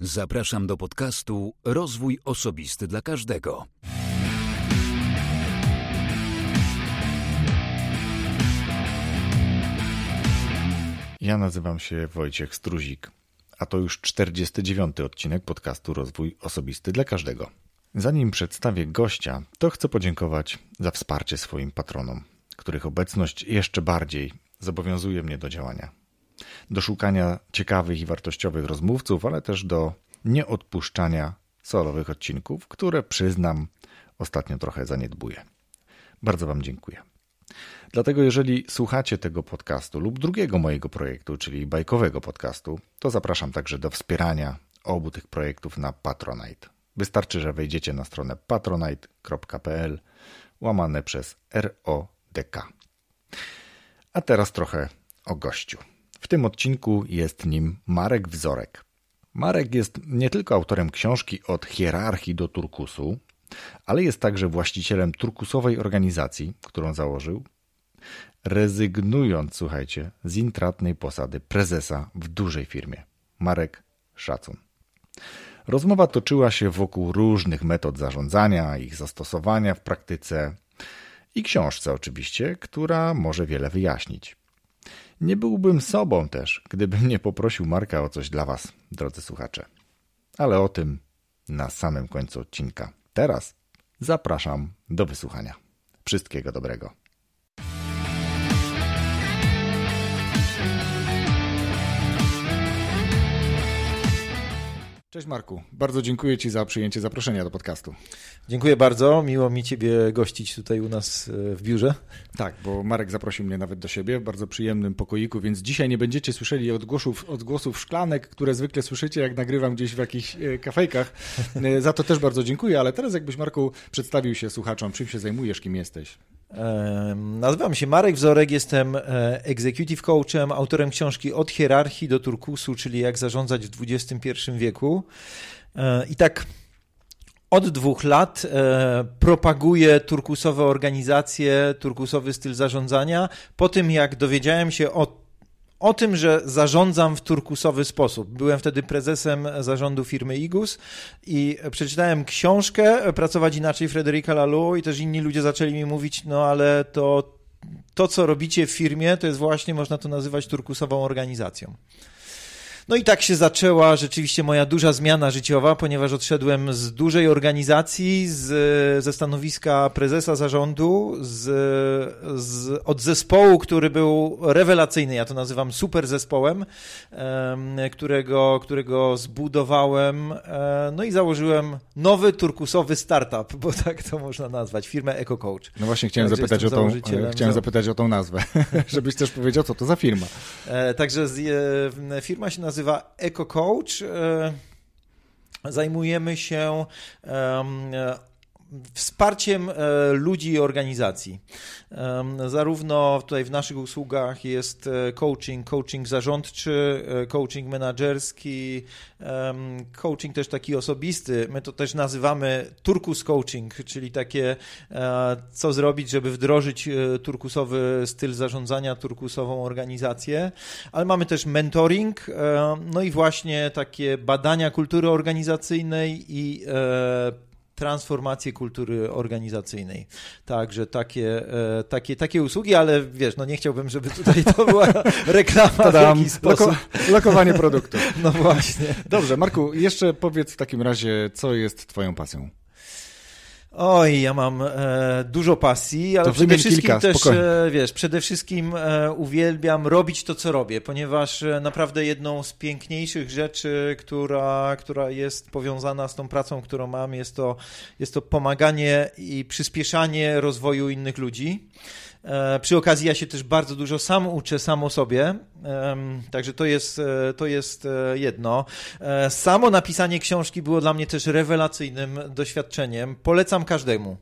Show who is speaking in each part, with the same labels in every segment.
Speaker 1: Zapraszam do podcastu Rozwój Osobisty dla Każdego.
Speaker 2: Ja nazywam się Wojciech Struzik, a to już 49. odcinek podcastu Rozwój Osobisty dla Każdego. Zanim przedstawię gościa, to chcę podziękować za wsparcie swoim patronom, których obecność jeszcze bardziej zobowiązuje mnie do działania. Do szukania ciekawych i wartościowych rozmówców, ale też do nieodpuszczania solowych odcinków, które przyznam ostatnio trochę zaniedbuję. Bardzo Wam dziękuję. Dlatego, jeżeli słuchacie tego podcastu lub drugiego mojego projektu, czyli bajkowego podcastu, to zapraszam także do wspierania obu tych projektów na Patronite. Wystarczy, że wejdziecie na stronę patronite.pl łamane przez RODK. A teraz trochę o gościu. W tym odcinku jest nim Marek Wzorek. Marek jest nie tylko autorem książki Od hierarchii do turkusu, ale jest także właścicielem turkusowej organizacji, którą założył, rezygnując, słuchajcie, z intratnej posady prezesa w dużej firmie. Marek Szacun. Rozmowa toczyła się wokół różnych metod zarządzania, ich zastosowania w praktyce i książce oczywiście, która może wiele wyjaśnić. Nie byłbym sobą też, gdybym nie poprosił Marka o coś dla Was, drodzy słuchacze. Ale o tym na samym końcu odcinka. Teraz zapraszam do wysłuchania. Wszystkiego dobrego. Cześć Marku, bardzo dziękuję Ci za przyjęcie zaproszenia do podcastu.
Speaker 3: Dziękuję bardzo, miło mi Ciebie gościć tutaj u nas e, w biurze.
Speaker 2: Tak, bo Marek zaprosił mnie nawet do siebie w bardzo przyjemnym pokoiku, więc dzisiaj nie będziecie słyszeli odgłosów, odgłosów szklanek, które zwykle słyszycie, jak nagrywam gdzieś w jakichś e, kafejkach. E, za to też bardzo dziękuję, ale teraz jakbyś Marku przedstawił się słuchaczom, czym się zajmujesz, kim jesteś?
Speaker 3: Nazywam się Marek Wzorek, jestem executive coachem, autorem książki Od hierarchii do turkusu, czyli jak zarządzać w XXI wieku. I tak od dwóch lat e, propaguję turkusowe organizacje, turkusowy styl zarządzania. Po tym, jak dowiedziałem się o, o tym, że zarządzam w turkusowy sposób. Byłem wtedy prezesem zarządu firmy Igus i przeczytałem książkę Pracować inaczej Frederica Laloux i też inni ludzie zaczęli mi mówić, no ale to, to co robicie w firmie, to jest właśnie, można to nazywać turkusową organizacją. No i tak się zaczęła rzeczywiście moja duża zmiana życiowa, ponieważ odszedłem z dużej organizacji, z, ze stanowiska prezesa zarządu, z, z, od zespołu, który był rewelacyjny, ja to nazywam super zespołem, którego, którego zbudowałem, e, no i założyłem nowy turkusowy startup, bo tak to można nazwać, firmę EcoCoach.
Speaker 2: No właśnie chciałem, zapytać o, tą, chciałem zapytać o tą nazwę, żebyś też powiedział, co to za firma.
Speaker 3: E, także e, firma się nazywa nazywa Eco Coach. E, zajmujemy się wsparciem e, ludzi i organizacji. Zarówno tutaj w naszych usługach jest e, coaching, coaching zarządczy, e, coaching menedżerski, coaching też taki osobisty. My to też nazywamy turkus coaching, czyli takie co zrobić, żeby wdrożyć turkusowy styl zarządzania, turkusową organizację, ale mamy też mentoring, no i właśnie takie badania kultury organizacyjnej i transformację kultury organizacyjnej. Także takie, e, takie, takie usługi, ale wiesz, no nie chciałbym, żeby tutaj to była reklama Tadam, w jakiś sposób. Loko,
Speaker 2: lokowanie produktu.
Speaker 3: No właśnie.
Speaker 2: Dobrze, Marku, jeszcze powiedz w takim razie, co jest twoją pasją?
Speaker 3: Oj, ja mam e, dużo pasji, ale to przede wszystkim kilka, też, e, wiesz, przede wszystkim e, uwielbiam robić to, co robię, ponieważ e, naprawdę jedną z piękniejszych rzeczy, która, która jest powiązana z tą pracą, którą mam, jest to, jest to pomaganie i przyspieszanie rozwoju innych ludzi. E, przy okazji ja się też bardzo dużo sam uczę, sam o sobie, także to jest, e, to jest e, jedno. Samo napisanie książki było dla mnie też rewelacyjnym doświadczeniem. Polecam każdemu.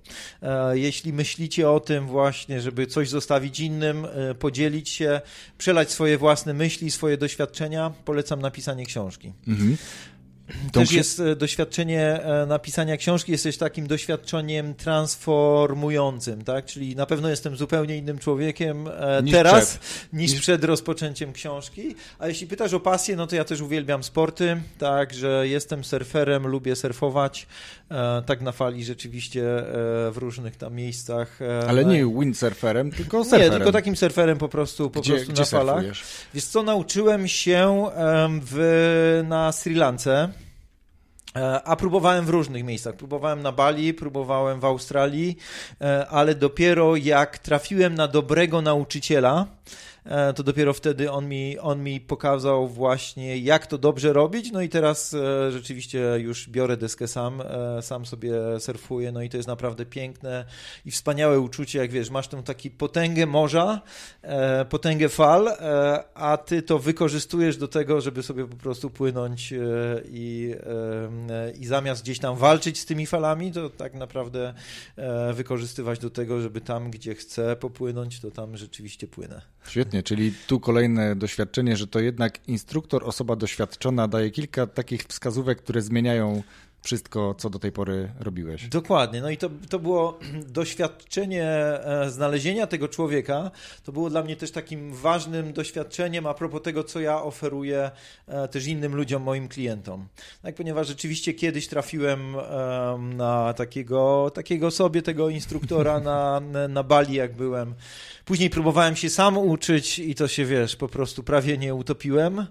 Speaker 3: Jeśli myślicie o tym właśnie, żeby coś zostawić innym, podzielić się, przelać swoje własne myśli, swoje doświadczenia, polecam napisanie książki. Mhm. Też jest e, doświadczenie e, napisania książki, jesteś takim doświadczeniem transformującym, tak? Czyli na pewno jestem zupełnie innym człowiekiem e, niż teraz przed. niż przed rozpoczęciem książki. A jeśli pytasz o pasję, no to ja też uwielbiam sporty, tak, że jestem surferem, lubię surfować, tak na fali rzeczywiście w różnych tam miejscach.
Speaker 2: Ale nie windsurferem, tylko surferem.
Speaker 3: Nie, tylko takim surferem po prostu, po
Speaker 2: gdzie,
Speaker 3: prostu
Speaker 2: gdzie
Speaker 3: na falach.
Speaker 2: Surfujesz?
Speaker 3: Wiesz co, nauczyłem się w, na Sri Lance a próbowałem w różnych miejscach. Próbowałem na Bali, próbowałem w Australii, e, ale dopiero jak trafiłem na dobrego nauczyciela, E, to dopiero wtedy on mi, on mi pokazał właśnie, jak to dobrze robić. No i teraz e, rzeczywiście już biorę deskę sam, e, sam sobie surfuję, no i to jest naprawdę piękne i wspaniałe uczucie, jak wiesz, masz tą taki potęgę morza, potęgę fal, a ty to wykorzystujesz do tego, żeby sobie po prostu płynąć i, i zamiast gdzieś tam walczyć z tymi falami, to tak naprawdę wykorzystywać do tego, żeby tam, gdzie chcę popłynąć, to tam rzeczywiście płynę.
Speaker 2: Świetnie. Czyli tu kolejne doświadczenie, że to jednak instruktor, osoba doświadczona daje kilka takich wskazówek, które zmieniają wszystko, co do tej pory robiłeś.
Speaker 3: Dokładnie. No i to, to było doświadczenie e, znalezienia tego człowieka. To było dla mnie też takim ważnym doświadczeniem a propos tego, co ja oferuję e, też innym ludziom, moim klientom. Tak, ponieważ rzeczywiście kiedyś trafiłem na takiego, takiego sobie, tego instruktora na, na Bali, jak byłem. Później próbowałem się sam uczyć i to się, wiesz, po prostu prawie nie utopiłem e,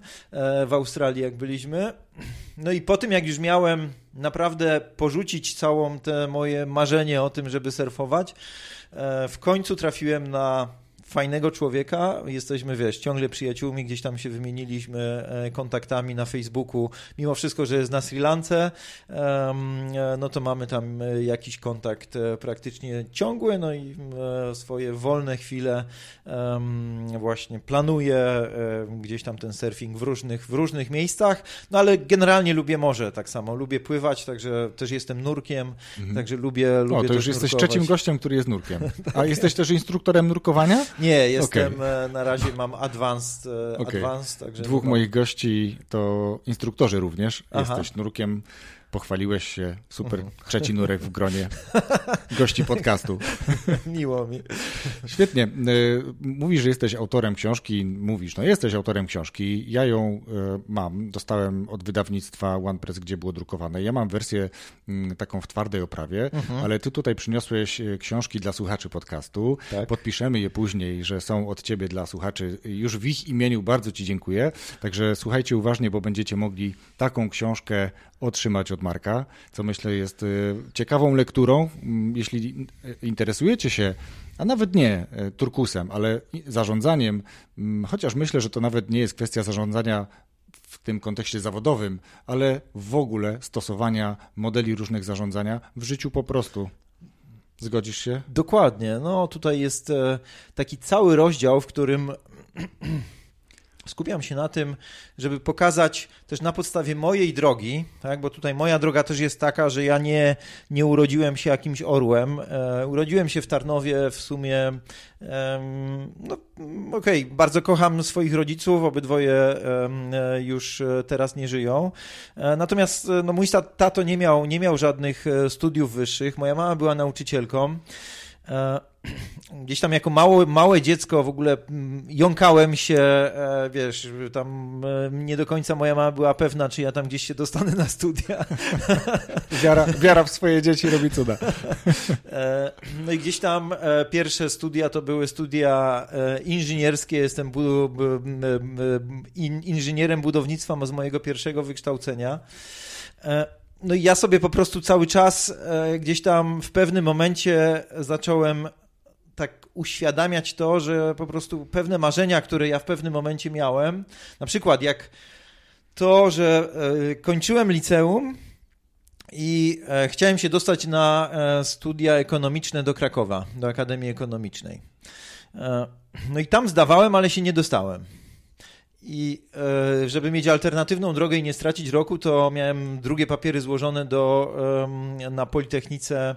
Speaker 3: w Australii, jak byliśmy. No i po tym, jak już miałem naprawdę porzucić całą te moje marzenie o tym, żeby surfować, e, w końcu trafiłem na fajnego człowieka. Jesteśmy, wiesz, ciągle przyjaciółmi, gdzieś tam się wymieniliśmy e, kontaktami na Facebooku. Mimo wszystko, że jest na Sri Lance, e, no to mamy tam e, jakiś kontakt praktycznie ciągły, no i swoje wolne chwile właśnie planuję gdzieś tam ten surfing w różnych, w różnych miejscach, no ale generalnie lubię morze tak samo. Lubię pływać, także też jestem nurkiem, mhm. także lubię, lubię
Speaker 2: O, to już jesteś trzecim gościem, który jest nurkiem. A jesteś też instruktorem nurkowania?
Speaker 3: Nie, jestem okay. na razie mam advanced. E, okay. advanced także
Speaker 2: Dwóch moich gości to instruktorzy również. Aha. Jesteś nurkiem Pochwaliłeś się, super, mhm. trzeci nurek w gronie gości podcastu.
Speaker 3: Miło mi.
Speaker 2: Świetnie. E, mówisz, że jesteś autorem książki, mówisz, no jesteś autorem książki, ja ją e, mam, dostałem od wydawnictwa OnePress, gdzie było drukowane. Ja mam wersję mm, taką w twardej oprawie, mhm. ale ty tutaj przyniosłeś e, książki dla słuchaczy podcastu. Tak. Podpiszemy je później, że są od ciebie dla słuchaczy. Już w ich imieniu bardzo ci dziękuję. Także słuchajcie uważnie, bo będziecie mogli taką książkę otrzymać od Marka, co myślę jest y, ciekawą lekturą. Jeśli interesujecie się, a nawet nie y, turkusem, ale zarządzaniem, chociaż myślę, że to nawet nie jest kwestia zarządzania w tym kontekście zawodowym, ale w ogóle stosowania modeli różnych zarządzania w życiu po prostu. Zgodzisz się?
Speaker 3: Dokładnie. No tutaj jest e, taki cały rozdział, w którym skupiam się na tym, żeby pokazać też na podstawie mojej drogi, tak, bo tutaj moja droga też jest taka, że ja nie, nie urodziłem się jakimś orłem. E, urodziłem się w Tarnowie w sumie, e, no okej, okay, bardzo kocham swoich rodziców, obydwoje e, już teraz nie żyją. E, natomiast no, mój tato nie miał, nie miał żadnych e, studiów wyższych, moja mama była nauczycielką. E, gdzieś tam jako małe, małe dziecko w ogóle mm, jąkałem się, e, wiesz, tam e, nie do końca moja mama była pewna, czy ja tam gdzieś się dostanę na studia.
Speaker 2: Wiara, wiara w swoje dzieci robi cuda.
Speaker 3: No i gdzieś tam pierwsze studia to były studia inżynierskie. Jestem inżynierem budownictwa z mojego pierwszego wykształcenia. No i ja sobie po prostu cały czas e, gdzieś tam w pewnym momencie zacząłem tak uświadamiać to, że po prostu pewne marzenia, które ja w pewnym momencie miałem, na przykład jak to, że e, kończyłem liceum i e, chciałem się dostać na studia ekonomiczne do Krakowa, do Akademii Ekonomicznej. No i tam zdawałem, ale się nie dostałem. I e, żeby mieć alternatywną drogę i nie stracić roku, to miałem drugie papiery złożone do, na Politechnice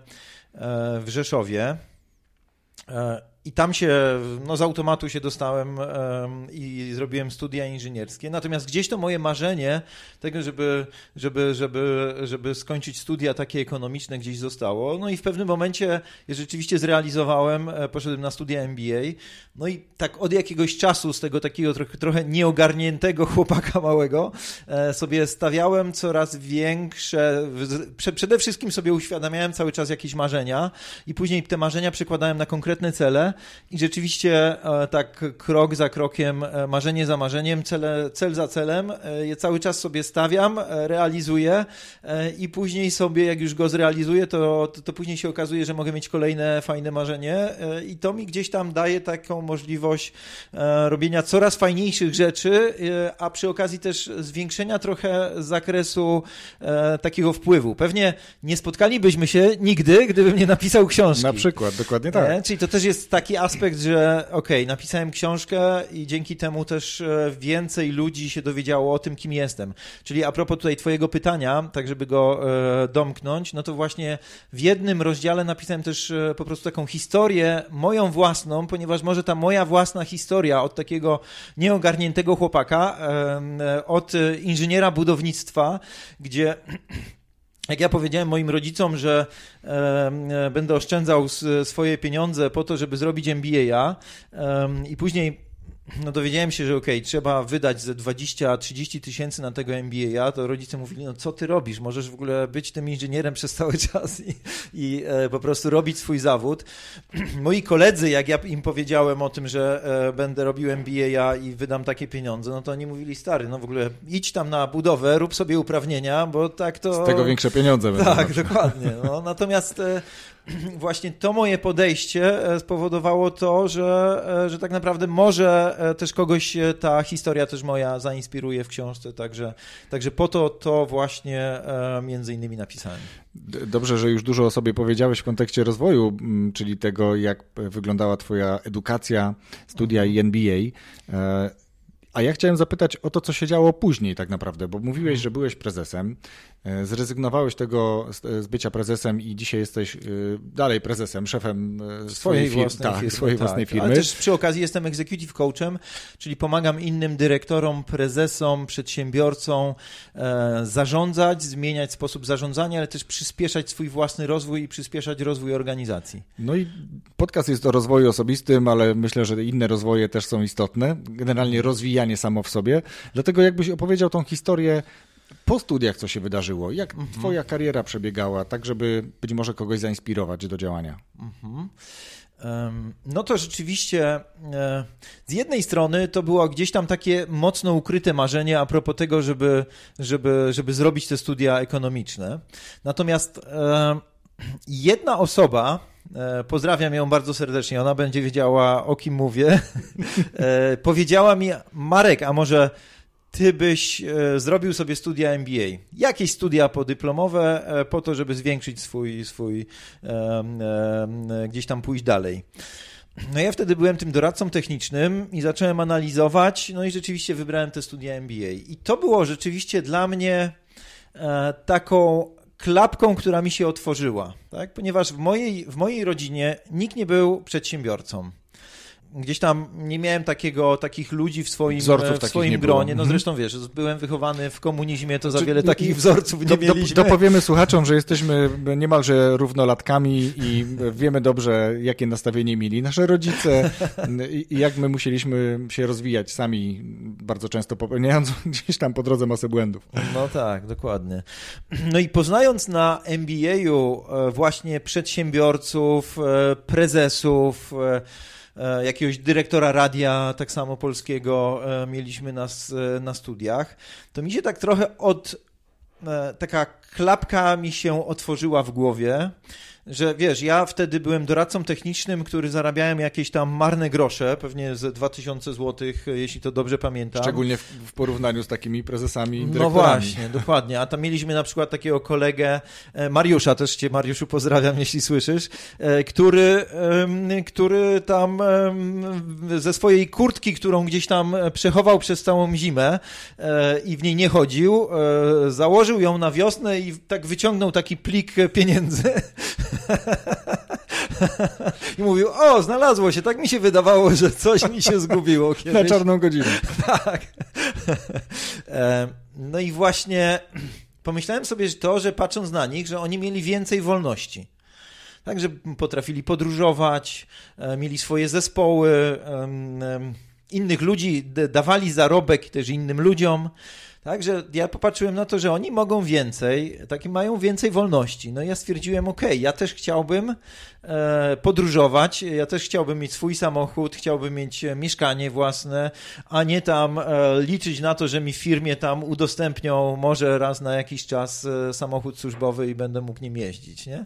Speaker 3: e, w Rzeszowie. I tam się, no z automatu się dostałem i zrobiłem studia inżynierskie. Natomiast gdzieś to moje marzenie tego, żeby, żeby, żeby, żeby skończyć studia takie ekonomiczne gdzieś zostało. No i w pewnym momencie je rzeczywiście zrealizowałem, e, poszedłem na studia MBA. No i tak od jakiegoś czasu z tego takiego trochę, trochę nieogarniętego chłopaka małego e, sobie stawiałem coraz większe, przede wszystkim sobie uświadamiałem cały czas jakieś marzenia i później te marzenia przekładałem na konkretne cele i rzeczywiście e, tak krok za krokiem, e, marzenie za marzeniem, cele, cel za celem e, je cały czas sobie stawiam, realizuję i później sobie, jak już go zrealizuję, to, to, to później się okazuje, że mogę mieć kolejne fajne marzenie i to mi gdzieś tam daje taką możliwość robienia coraz fajniejszych rzeczy, a przy okazji też zwiększenia trochę zakresu takiego wpływu. Pewnie nie spotkalibyśmy się nigdy, gdybym nie napisał książki.
Speaker 2: Na przykład, dokładnie tak.
Speaker 3: Czyli to też jest taki aspekt, że okej, okay, napisałem książkę i dzięki temu też e, więcej ludzi się dowiedziało o tym, kim jestem. Czyli a propos tutaj twojego pytania, tak żeby go e, domknąć, no to właśnie w jednym rozdziale napisałem też e, po prostu taką historię moją własną, ponieważ może ta moja własna historia od takiego nieogarniętego chłopaka, od inżyniera budownictwa, gdzie jak ja powiedziałem moim rodzicom, że e, będę oszczędzał swoje pieniądze po to, żeby zrobić MBA e, i później no dowiedziałem się, że okej, okay, trzeba wydać ze 20-30 tysięcy na tego MBA, to rodzice mówili, no co ty robisz, możesz w ogóle być tym inżynierem przez cały czas i, i e, po prostu robić swój zawód. Moi koledzy, jak ja im powiedziałem o tym, że e, będę robił MBA i wydam takie pieniądze, no to oni mówili, stary, no w ogóle idź tam na budowę, rób sobie uprawnienia, bo tak to...
Speaker 2: Z tego większe pieniądze
Speaker 3: będą. Tak, dokładnie. No. Natomiast e, właśnie to moje podejście e, spowodowało to, że, e, że tak naprawdę może e, też kogoś ta historia też moja zainspiruje w książce, także, także po to to właśnie między innymi napisałem.
Speaker 2: Dobrze, że już dużo o sobie powiedziałeś w kontekście rozwoju, czyli tego, jak wyglądała Twoja edukacja, studia i NBA. A ja chciałem zapytać o to, co się działo później tak naprawdę, bo mówiłeś, że byłeś prezesem, e, zrezygnowałeś tego z bycia prezesem i dzisiaj jesteś e, dalej prezesem, szefem
Speaker 3: e, swojej, swojej własnej,
Speaker 2: tak,
Speaker 3: firmy,
Speaker 2: swojej
Speaker 3: tak.
Speaker 2: własnej firmy.
Speaker 3: Ale też przy okazji jestem executive coachem, czyli pomagam innym dyrektorom, prezesom, przedsiębiorcom e, zarządzać, zmieniać sposób zarządzania, ale też przyspieszać swój własny rozwój i przyspieszać rozwój organizacji.
Speaker 2: No i podcast jest o rozwoju osobistym, ale myślę, że inne rozwoje też są istotne. Generalnie rozwijanie samo w sobie. Dlatego jakbyś opowiedział tą historię po studiach, co się wydarzyło, jak mhm. twoja kariera przebiegała, tak żeby być może kogoś zainspirować do działania. Mhm.
Speaker 3: No to rzeczywiście e, z jednej strony to było gdzieś tam takie mocno ukryte marzenie a propos tego, żeby, żeby, żeby zrobić te studia ekonomiczne. Natomiast jedna osoba, e, pozdrawiam ją bardzo serdecznie, ona będzie wiedziała o kim mówię, e, powiedziała mi, Marek, a może ty byś e, zrobił sobie studia MBA, jakieś studia podyplomowe po to, żeby zwiększyć swój, swój gdzieś tam pójść dalej. No ja wtedy byłem tym doradcą technicznym i zacząłem analizować, no i rzeczywiście wybrałem te studia MBA. I to było rzeczywiście dla mnie taką klapką, która mi się otworzyła, tak? ponieważ w mojej, w mojej rodzinie nikt nie był przedsiębiorcą gdzieś tam nie miałem takiego, takich ludzi w swoim, w swoim gronie. No mhm. zresztą wiesz, byłem wychowany w komunizmie, to za wiele takich wzorców nie mieliśmy.
Speaker 2: Dopowiemy słuchaczom, że jesteśmy niemalże równolatkami i wiemy dobrze, jakie nastawienie mieli nasze rodzice i jak my musieliśmy się rozwijać sami, bardzo często popełniając gdzieś tam po drodze masę błędów.
Speaker 3: No tak, dokładnie. No i poznając na MBA-u e, właśnie przedsiębiorców, e, prezesów, E, jakiegoś dyrektora radia, tak samo polskiego, e, mieliśmy nas e, na studiach, to mi się tak trochę od. Taka klapka mi się otworzyła w głowie że wiesz, ja wtedy byłem doradcą technicznym, który zarabiałem jakieś tam marne grosze, pewnie z 2000 zł, jeśli to dobrze pamiętam.
Speaker 2: Szczególnie w, w porównaniu z takimi prezesami
Speaker 3: No właśnie, dokładnie. A tam mieliśmy na przykład takiego kolegę e, Mariusza, też cię Mariuszu pozdrawiam, jeśli słyszysz, e, który, który tam ze swojej kurtki, którą gdzieś tam przechował przez całą zimę e, i w niej nie chodził, założył ją na wiosnę i tak wyciągnął taki plik pieniędzy I mówił, o, znalazło się, tak mi się wydawało, że coś mi się zgubiło kiedyś.
Speaker 2: Na czarną godzinę.
Speaker 3: tak. No i właśnie pomyślałem sobie to, że patrząc na nich, że oni mieli więcej wolności. Także potrafili podróżować, e, mieli swoje zespoły, innych ludzi dawali zarobek też innym ludziom. Także ja popatrzyłem na to, że oni mogą więcej, taki mają więcej wolności. No ja stwierdziłem, ok, ja też chciałbym e, podróżować, ja też chciałbym mieć swój samochód, chciałbym mieć e, mieszkanie własne, a nie tam e, liczyć na to, że mi w firmie tam udostępnią może raz na jakiś czas e, samochód służbowy i będę mógł nim jeździć. Nie?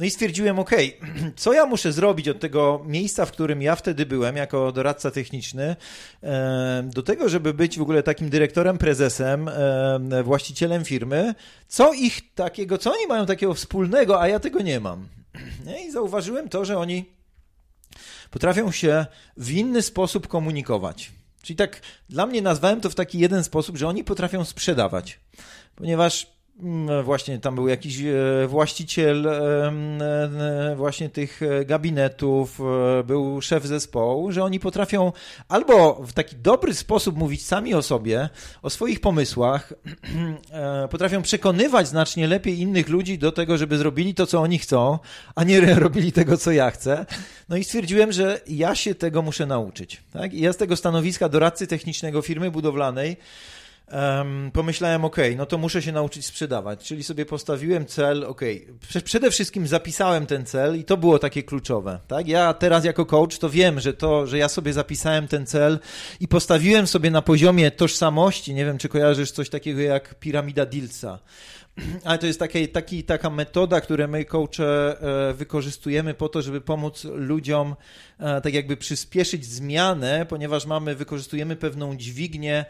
Speaker 3: No i stwierdziłem, ok, co ja muszę zrobić od tego miejsca, w którym ja wtedy byłem jako doradca techniczny, e, do tego, żeby być w ogóle takim dyrektorem, prezesem, właścicielem firmy, co ich takiego, co oni mają takiego wspólnego, a ja tego nie mam. I zauważyłem to, że oni potrafią się w inny sposób komunikować. Czyli tak dla mnie nazwałem to w taki jeden sposób, że oni potrafią sprzedawać. Ponieważ właśnie tam był jakiś e, właściciel e, właśnie tych e, gabinetów, był szef zespołu, że oni potrafią albo w taki dobry sposób mówić sami o sobie, o swoich pomysłach, potrafią przekonywać znacznie lepiej innych ludzi do tego, żeby zrobili to, co oni chcą, a nie robili tego, co ja chcę. No i stwierdziłem, że ja się tego muszę nauczyć. Tak? I ja z tego stanowiska doradcy technicznego firmy budowlanej Um, pomyślałem, ok, no to muszę się nauczyć sprzedawać, czyli sobie postawiłem cel, ok, przede wszystkim zapisałem ten cel i to było takie kluczowe, tak? Ja teraz jako coach to wiem, że to, że ja sobie zapisałem ten cel i postawiłem sobie na poziomie tożsamości, nie wiem, czy kojarzysz coś takiego jak piramida Dilsa, ale to jest takie, taki, taka metoda, którą my coache e, wykorzystujemy po to, żeby pomóc ludziom e, tak jakby przyspieszyć zmianę, ponieważ mamy, wykorzystujemy pewną dźwignię,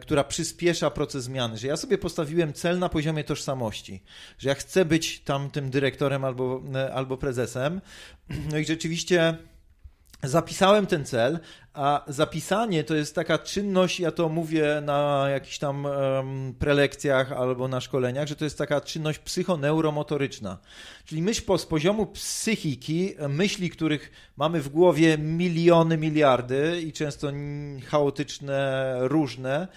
Speaker 3: która przyspiesza proces zmiany. Że ja sobie postawiłem cel na poziomie tożsamości, że ja chcę być tam tym dyrektorem albo, albo prezesem. No i rzeczywiście zapisałem ten cel, a zapisanie to jest taka czynność, ja to mówię na jakichś tam um, prelekcjach albo na szkoleniach, że to jest taka czynność psychoneuromotoryczna. Czyli myśl po, z poziomu psychiki, myśli, których mamy w głowie miliony, miliardy i często chaotyczne, różne,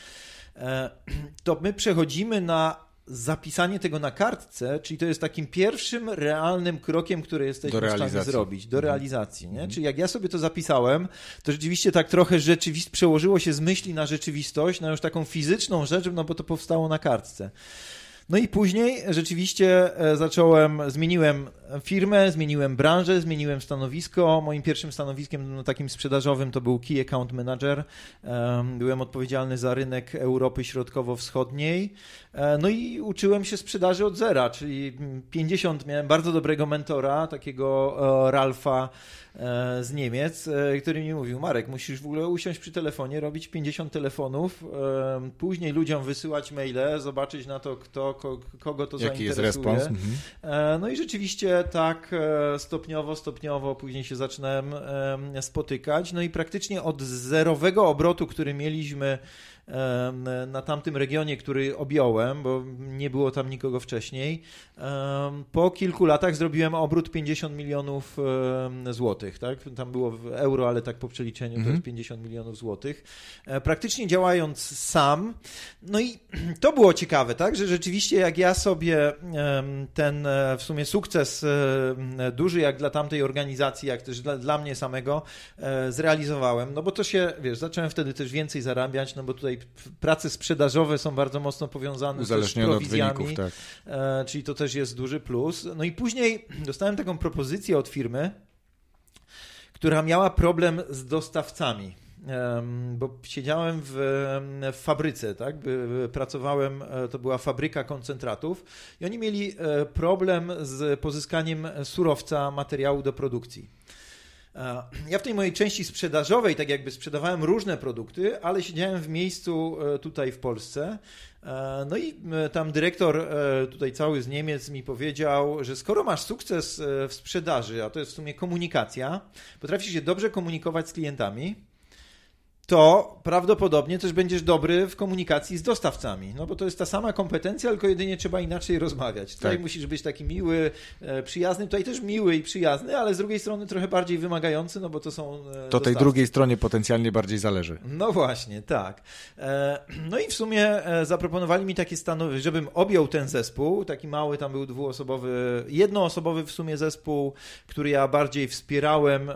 Speaker 3: e, to my przechodzimy na zapisanie tego na kartce, czyli to jest takim pierwszym realnym krokiem, który jesteśmy w stanie zrobić, do mhm. realizacji. Nie? Mhm. Czyli jak ja sobie to zapisałem, to rzeczywiście tak trochę rzeczywist przełożyło się z myśli na rzeczywistość, na już taką fizyczną rzecz, no bo to powstało na kartce. No i później rzeczywiście e, zacząłem, zmieniłem firmę, zmieniłem branżę, zmieniłem stanowisko. Moim pierwszym stanowiskiem no, takim sprzedażowym to był Key Account Manager. Byłem odpowiedzialny za rynek Europy Środkowo-Wschodniej. E, no i uczyłem się sprzedaży od zera, czyli 50, miałem bardzo dobrego mentora, takiego e, Ralfa z Niemiec, który mi mówił, Marek, musisz w ogóle usiąść przy telefonie, robić 50 telefonów, później ludziom wysyłać maile, zobaczyć na to, kto, kogo to Jaki zainteresuje. jest respons? Mhm. No i rzeczywiście tak stopniowo, stopniowo później się zaczynałem spotykać, no i praktycznie od zerowego obrotu, który mieliśmy na tamtym regionie, który objąłem, bo nie było tam nikogo wcześniej. Po kilku latach zrobiłem obrót 50 milionów złotych. Tak? Tam było w euro, ale tak po przeliczeniu to jest 50 mhm. milionów złotych. E, praktycznie działając sam. No i to było ciekawe, tak? że rzeczywiście jak ja sobie ten e, w sumie sukces duży jak dla tamtej organizacji, jak też dla, dla mnie samego e, zrealizowałem, no bo to się, wiesz, zacząłem wtedy też więcej zarabiać, no bo tutaj prace sprzedażowe są bardzo mocno powiązane z prowizjami, wyników, tak. E, czyli to też jest duży plus. No i później dostałem taką propozycję od firmy, która miała problem z dostawcami bo siedziałem w, w, fabryce, tak? Pracowałem, e, to była fabryka koncentratów i oni mieli e, problem z pozyskaniem surowca, materiału do produkcji. Ja w tej mojej części sprzedażowej, tak jakby sprzedawałem różne produkty, ale siedziałem w miejscu e, tutaj w Polsce. E, no i e, tam dyrektor, tutaj cały z Niemiec, mi powiedział, że skoro masz sukces w sprzedaży, a to jest w sumie komunikacja, potrafisz się dobrze komunikować z klientami, to prawdopodobnie też będziesz dobry w komunikacji z dostawcami, no bo to jest ta sama kompetencja, tylko jedynie trzeba inaczej rozmawiać. Tutaj
Speaker 2: Tak.
Speaker 3: musisz być taki miły, e, przyjazny, tutaj też miły i przyjazny, ale z drugiej strony trochę bardziej wymagający, no bo to są e,
Speaker 2: To tej
Speaker 3: dostawcy.
Speaker 2: drugiej stronie potencjalnie bardziej zależy.
Speaker 3: No właśnie, tak. E, No i w sumie zaproponowali mi takie stanowisko, żebym objął ten zespół, taki mały, tam był dwuosobowy, jednoosobowy w sumie zespół, który ja bardziej wspierałem.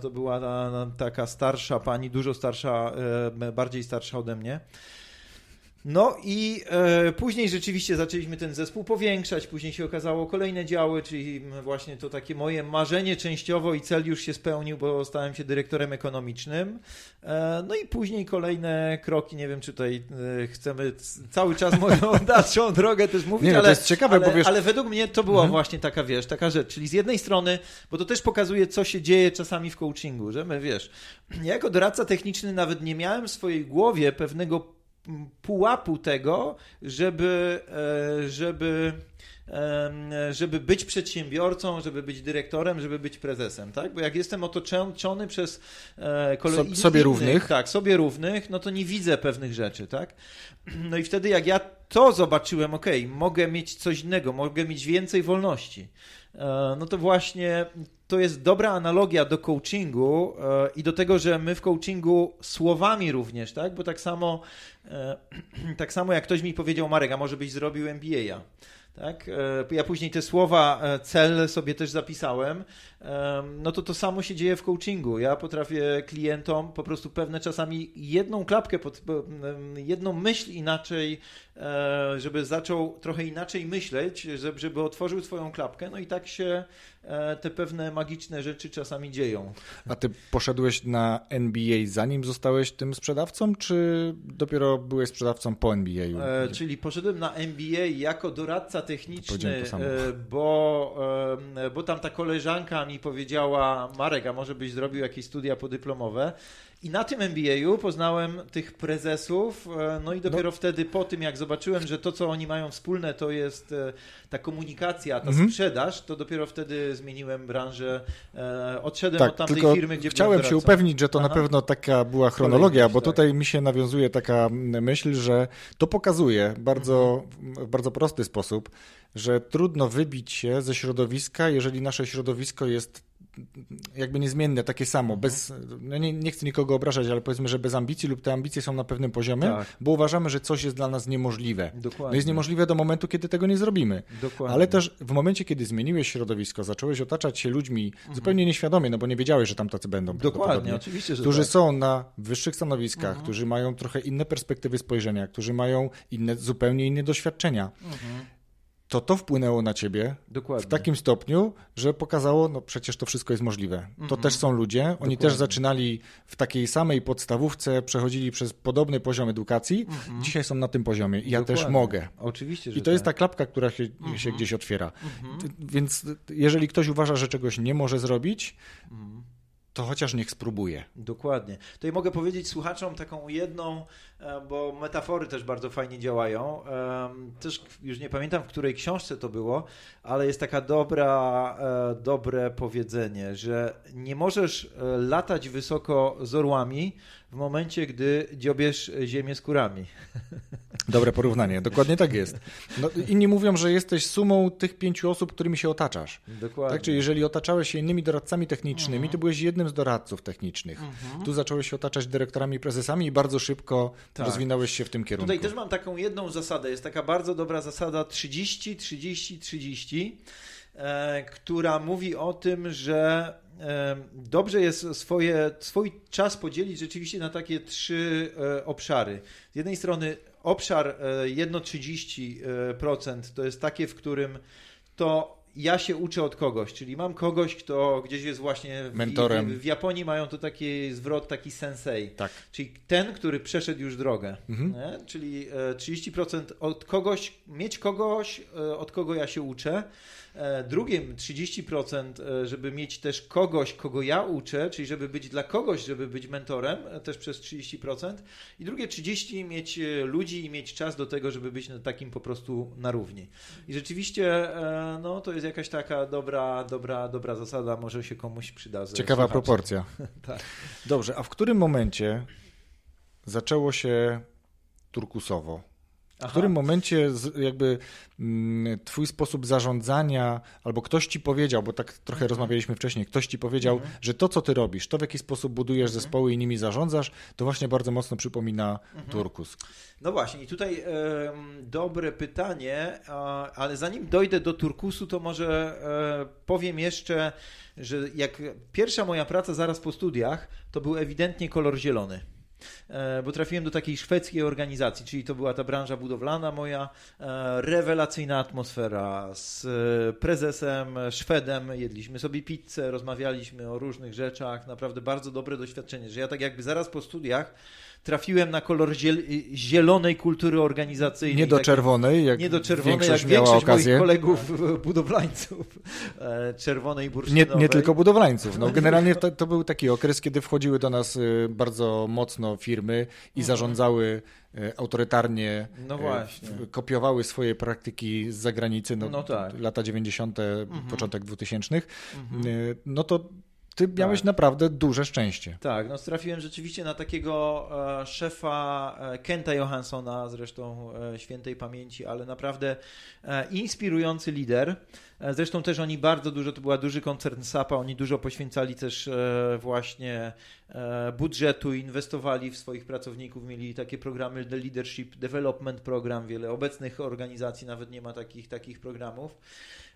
Speaker 3: To była ta- ta- taka starsza pani, dużo starsza, e, bardziej starsza ode mnie. No i e, później rzeczywiście zaczęliśmy ten zespół powiększać, później się okazało kolejne działy, czyli właśnie to takie moje marzenie częściowo i cel już się spełnił, bo stałem się dyrektorem ekonomicznym. E, no i później kolejne kroki, nie wiem czy tutaj e, chcemy cały czas moją dalszą drogę też mówić,
Speaker 2: Nie, no to
Speaker 3: ale,
Speaker 2: jest ciekawe,
Speaker 3: ale,
Speaker 2: bo wiesz-
Speaker 3: ale według mnie to była
Speaker 2: Mhm.
Speaker 3: właśnie taka, wiesz, taka rzecz, czyli z jednej strony, bo to też pokazuje, co się dzieje czasami w coachingu, że my, wiesz, ja jako doradca techniczny nawet nie miałem w swojej głowie pewnego pułapu tego, żeby, e, żeby, żeby być przedsiębiorcą, żeby być dyrektorem, żeby być prezesem, tak? Bo jak jestem otoczony przez e, kole-
Speaker 2: So-
Speaker 3: innych-
Speaker 2: sobie równych.
Speaker 3: Tak, sobie równych, no to nie widzę pewnych rzeczy, tak? No i wtedy jak ja to zobaczyłem, okej, mogę mieć coś innego, mogę mieć więcej wolności. E, No to właśnie to jest dobra analogia do coachingu e, i do tego, że my w coachingu słowami również, tak? Bo tak samo, e, tak samo jak ktoś mi powiedział, Marek, a może byś zrobił MBA-a. Tak? E, Ja później te słowa, cel sobie też zapisałem. Em, No to to samo się dzieje w coachingu. Ja potrafię klientom po prostu pewne czasami jedną klapkę, pod, jedną myśl inaczej, żeby zaczął trochę inaczej myśleć, żeby, otworzył swoją klapkę. No i tak się te pewne magiczne rzeczy czasami dzieją.
Speaker 2: A ty poszedłeś na NBA zanim zostałeś tym sprzedawcą, czy dopiero byłeś sprzedawcą po NBA-u?
Speaker 3: E, czyli poszedłem na MBA jako doradca techniczny,
Speaker 2: to
Speaker 3: e, bo, e, bo tam ta koleżanka mi powiedziała, Marek, a może byś zrobił jakieś studia podyplomowe. I na tym MBA-u poznałem tych prezesów, e, no i dopiero wtedy po tym, jak zobaczyłem, że to, co oni mają wspólne, to jest e, ta komunikacja, ta
Speaker 2: Mhm.
Speaker 3: sprzedaż, to dopiero wtedy zmieniłem branżę, e, odszedłem
Speaker 2: Tak,
Speaker 3: od tamtej firmy, gdzie
Speaker 2: chciałem się upewnić, że to na
Speaker 3: Aha.
Speaker 2: pewno taka była chronologia,
Speaker 3: Kolejność,
Speaker 2: bo
Speaker 3: tak.
Speaker 2: tutaj mi się nawiązuje taka myśl, że to pokazuje bardzo,
Speaker 3: Mhm.
Speaker 2: w bardzo prosty sposób, że trudno wybić się ze środowiska, jeżeli nasze środowisko jest jakby niezmienne, takie samo,
Speaker 3: Mhm.
Speaker 2: bez, no nie, nie chcę nikogo obrażać, ale powiedzmy, że bez ambicji lub te ambicje są na pewnym poziomie,
Speaker 3: Tak.
Speaker 2: bo uważamy, że coś jest dla nas niemożliwe.
Speaker 3: Dokładnie.
Speaker 2: No jest niemożliwe do momentu, kiedy tego nie zrobimy.
Speaker 3: Dokładnie.
Speaker 2: Ale też w momencie, kiedy zmieniłeś środowisko, zacząłeś otaczać się ludźmi
Speaker 3: Mhm.
Speaker 2: zupełnie nieświadomie, no bo nie wiedziałeś, że tam tacy będą.
Speaker 3: Dokładnie, oczywiście, że
Speaker 2: Którzy
Speaker 3: tak.
Speaker 2: są na wyższych stanowiskach,
Speaker 3: Mhm.
Speaker 2: którzy mają trochę inne perspektywy spojrzenia, którzy mają inne, zupełnie inne doświadczenia. To to wpłynęło na ciebie
Speaker 3: Mhm. Dokładnie.
Speaker 2: w takim stopniu, że pokazało, no przecież to wszystko jest możliwe. To też są ludzie, oni
Speaker 3: Mhm. Dokładnie.
Speaker 2: też zaczynali w takiej samej podstawówce, przechodzili przez podobny poziom edukacji, dzisiaj są na tym poziomie i ja też
Speaker 3: Mhm. Dokładnie.
Speaker 2: mogę.
Speaker 3: Oczywiście, że
Speaker 2: I to jest ta
Speaker 3: tak.
Speaker 2: klapka, która się,
Speaker 3: Mhm.
Speaker 2: się gdzieś otwiera. Ty- Więc jeżeli ktoś uważa, że czegoś nie może zrobić,
Speaker 3: Mhm.
Speaker 2: To chociaż niech spróbuje.
Speaker 3: Dokładnie. To ja mogę powiedzieć słuchaczom taką jedną, e, bo metafory też bardzo fajnie działają. Też już nie pamiętam, w której książce to było, ale jest taka dobra, e, dobre powiedzenie, że nie możesz e, latać wysoko z orłami w momencie, gdy dziobiesz ziemię skórami.
Speaker 2: Dobre porównanie, dokładnie tak jest. No, inni mówią, że jesteś sumą tych pięciu osób, którymi się otaczasz.
Speaker 3: Dokładnie.
Speaker 2: Tak, czyli jeżeli otaczałeś się innymi doradcami technicznymi,
Speaker 3: Mhm.
Speaker 2: to byłeś jednym z doradców technicznych. Tu zacząłeś się otaczać dyrektorami, prezesami i bardzo szybko
Speaker 3: Tak.
Speaker 2: rozwinąłeś się w tym kierunku.
Speaker 3: Tutaj też mam taką jedną zasadę. Jest taka bardzo dobra zasada 30, 30, 30, e, która mówi o tym, że e, dobrze jest swoje, swój czas podzielić rzeczywiście na takie trzy e, obszary. Z jednej strony obszar e, jedno 30% to jest takie, w którym to ja się uczę od kogoś, czyli mam kogoś, kto gdzieś jest właśnie w,
Speaker 2: Mentorem.
Speaker 3: W, Japonii mają to taki zwrot, taki sensei.
Speaker 2: Tak.
Speaker 3: Czyli ten, który przeszedł już drogę.
Speaker 2: Mhm.
Speaker 3: Czyli e, 30% od kogoś, mieć kogoś, e, od kogo ja się uczę. E, Drugim 30%, e, żeby mieć też kogoś, kogo ja uczę, czyli żeby być dla kogoś, żeby być mentorem, e, też przez 30%. I drugie 30% mieć ludzi i mieć czas do tego, żeby być takim po prostu na równi. I rzeczywiście no, to jest jakaś taka dobra, dobra, dobra zasada, może się komuś przyda.
Speaker 2: Ciekawa
Speaker 3: słuchaczy.
Speaker 2: proporcja.
Speaker 3: Tak.
Speaker 2: Dobrze, a w którym momencie zaczęło się turkusowo. W którym momencie jakby mm, twój sposób zarządzania, albo ktoś ci powiedział, bo tak trochę mhm. rozmawialiśmy wcześniej, ktoś ci powiedział, mhm. że to, co ty robisz, to w jaki sposób budujesz mhm. zespoły i nimi zarządzasz, to właśnie bardzo mocno przypomina mhm. turkus.
Speaker 3: No właśnie, i tutaj dobre pytanie, ale zanim dojdę do turkusu, to może e, powiem jeszcze, że jak pierwsza moja praca zaraz po studiach, to był ewidentnie kolor zielony. E, bo trafiłem do takiej szwedzkiej organizacji, czyli to była ta branża budowlana moja, e, rewelacyjna atmosfera z e, prezesem Szwedem, jedliśmy sobie pizzę, rozmawialiśmy o różnych rzeczach, naprawdę bardzo dobre doświadczenie, że ja tak jakby zaraz po studiach trafiłem na kolor zielonej kultury organizacyjnej.
Speaker 2: Nie do tak, czerwonej, jak nie do czerwonej, większość jak większość okazję.
Speaker 3: moich kolegów budowlańców. Czerwonej, bursztynowej.
Speaker 2: Nie, nie tylko budowlańców. No, generalnie to, to, był taki okres, kiedy wchodziły do nas y, bardzo mocno firmy i mhm. zarządzały y, autorytarnie, no właśnie. kopiowały swoje praktyki z zagranicy, no, no tak. lata 90., mhm. początek 2000. Mhm. No to ty miałeś tak. naprawdę duże szczęście.
Speaker 3: Tak, no trafiłem rzeczywiście na takiego e, szefa e, Kenta Johanssona, zresztą e, świętej pamięci, ale naprawdę e, inspirujący lider. E, zresztą też oni bardzo dużo, to była duży koncern SAP-a, oni dużo poświęcali też e, właśnie budżetu, inwestowali w swoich pracowników, mieli takie programy The Leadership Development Program, wiele obecnych organizacji nawet nie ma takich, takich programów.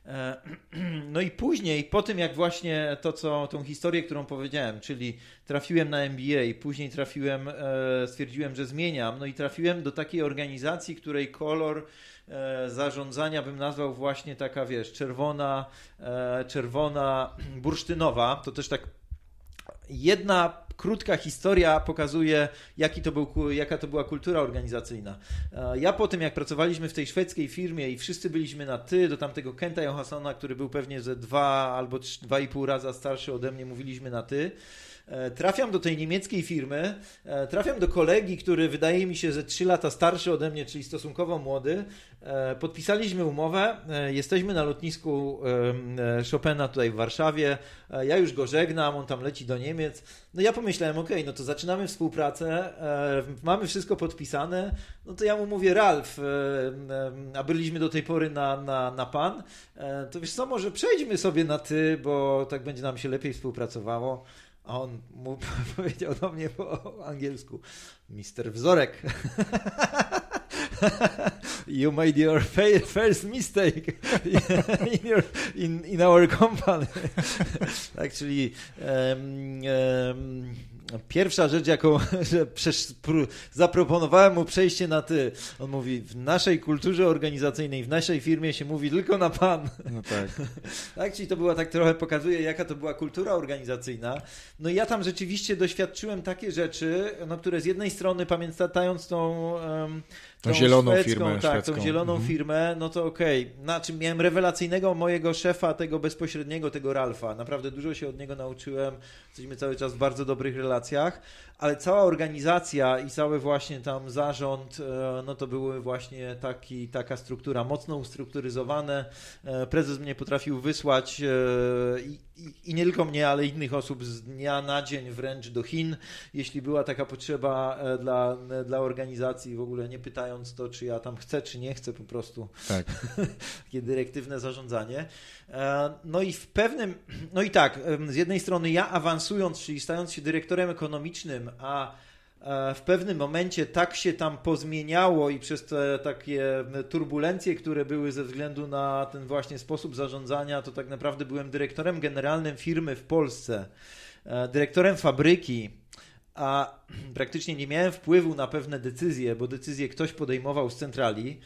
Speaker 3: E, no i później, po tym jak właśnie to, co, tą historię, którą powiedziałem, czyli trafiłem na MBA, później trafiłem, e, stwierdziłem, że zmieniam, no i trafiłem do takiej organizacji, której kolor e, zarządzania bym nazwał właśnie taka, wiesz, czerwona, czerwona bursztynowa, to też tak jedna krótka historia pokazuje, jaki to był, jaka to była kultura organizacyjna. E, ja po tym, jak pracowaliśmy w tej szwedzkiej firmie i wszyscy byliśmy na ty, do tamtego Kenta Johanssona, który był pewnie ze dwa albo dwa i pół raza starszy ode mnie, mówiliśmy na ty. E, trafiam do tej niemieckiej firmy, e, trafiam do kolegi, który wydaje mi się, że 3 lata starszy ode mnie, czyli stosunkowo młody. E, podpisaliśmy umowę, jesteśmy na lotnisku Chopina tutaj w Warszawie. Ja już go żegnam, on tam leci do Niemiec. No ja pomyślałem, ok, no to zaczynamy współpracę, mamy wszystko podpisane. No to ja mu mówię, Ralf, a byliśmy do tej pory na, na, na pan, to wiesz co, może przejdźmy sobie na ty, bo tak będzie nam się lepiej współpracowało. A on mu powiedział do mnie po angielsku, Mister Wzorek. you made your first mistake in, your, in, in our company. czyli um, um, Pierwsza rzecz, jaką że zaproponowałem mu przejście na ty. On mówi, w naszej kulturze organizacyjnej, w naszej firmie się mówi tylko na pan. No tak. tak, czyli to była tak trochę pokazuje, jaka to była kultura organizacyjna. No i ja tam rzeczywiście doświadczyłem takie rzeczy, no, które z jednej strony pamiętając tą um,
Speaker 2: tą zieloną szwedzką, firmę.
Speaker 3: Tak, szwedzką. tą zieloną mhm. firmę, no to okej. Okay. Znaczy miałem rewelacyjnego mojego szefa, tego bezpośredniego, tego Ralfa. Naprawdę dużo się od niego nauczyłem. Jesteśmy cały czas w bardzo dobrych relacjach ale cała organizacja i cały właśnie tam zarząd, e, no to były właśnie taki, taka struktura, mocno ustrukturyzowane. E, prezes mnie potrafił wysłać e, i, i, i, nie tylko mnie, ale innych osób z dnia na dzień wręcz do Chin, jeśli była taka potrzeba dla, dla organizacji, w ogóle nie pytając to, czy ja tam chcę, czy nie chcę, po prostu tak. takie dyrektywne zarządzanie. No i w pewnym, no i tak, z jednej strony ja awansując, czyli stając się dyrektorem ekonomicznym, a e, w pewnym momencie tak się tam pozmieniało i przez te takie turbulencje, które były ze względu na ten właśnie sposób zarządzania, to tak naprawdę byłem dyrektorem generalnym firmy w Polsce, e, dyrektorem fabryki, a praktycznie nie miałem wpływu na pewne decyzje, bo decyzje ktoś podejmował z centrali.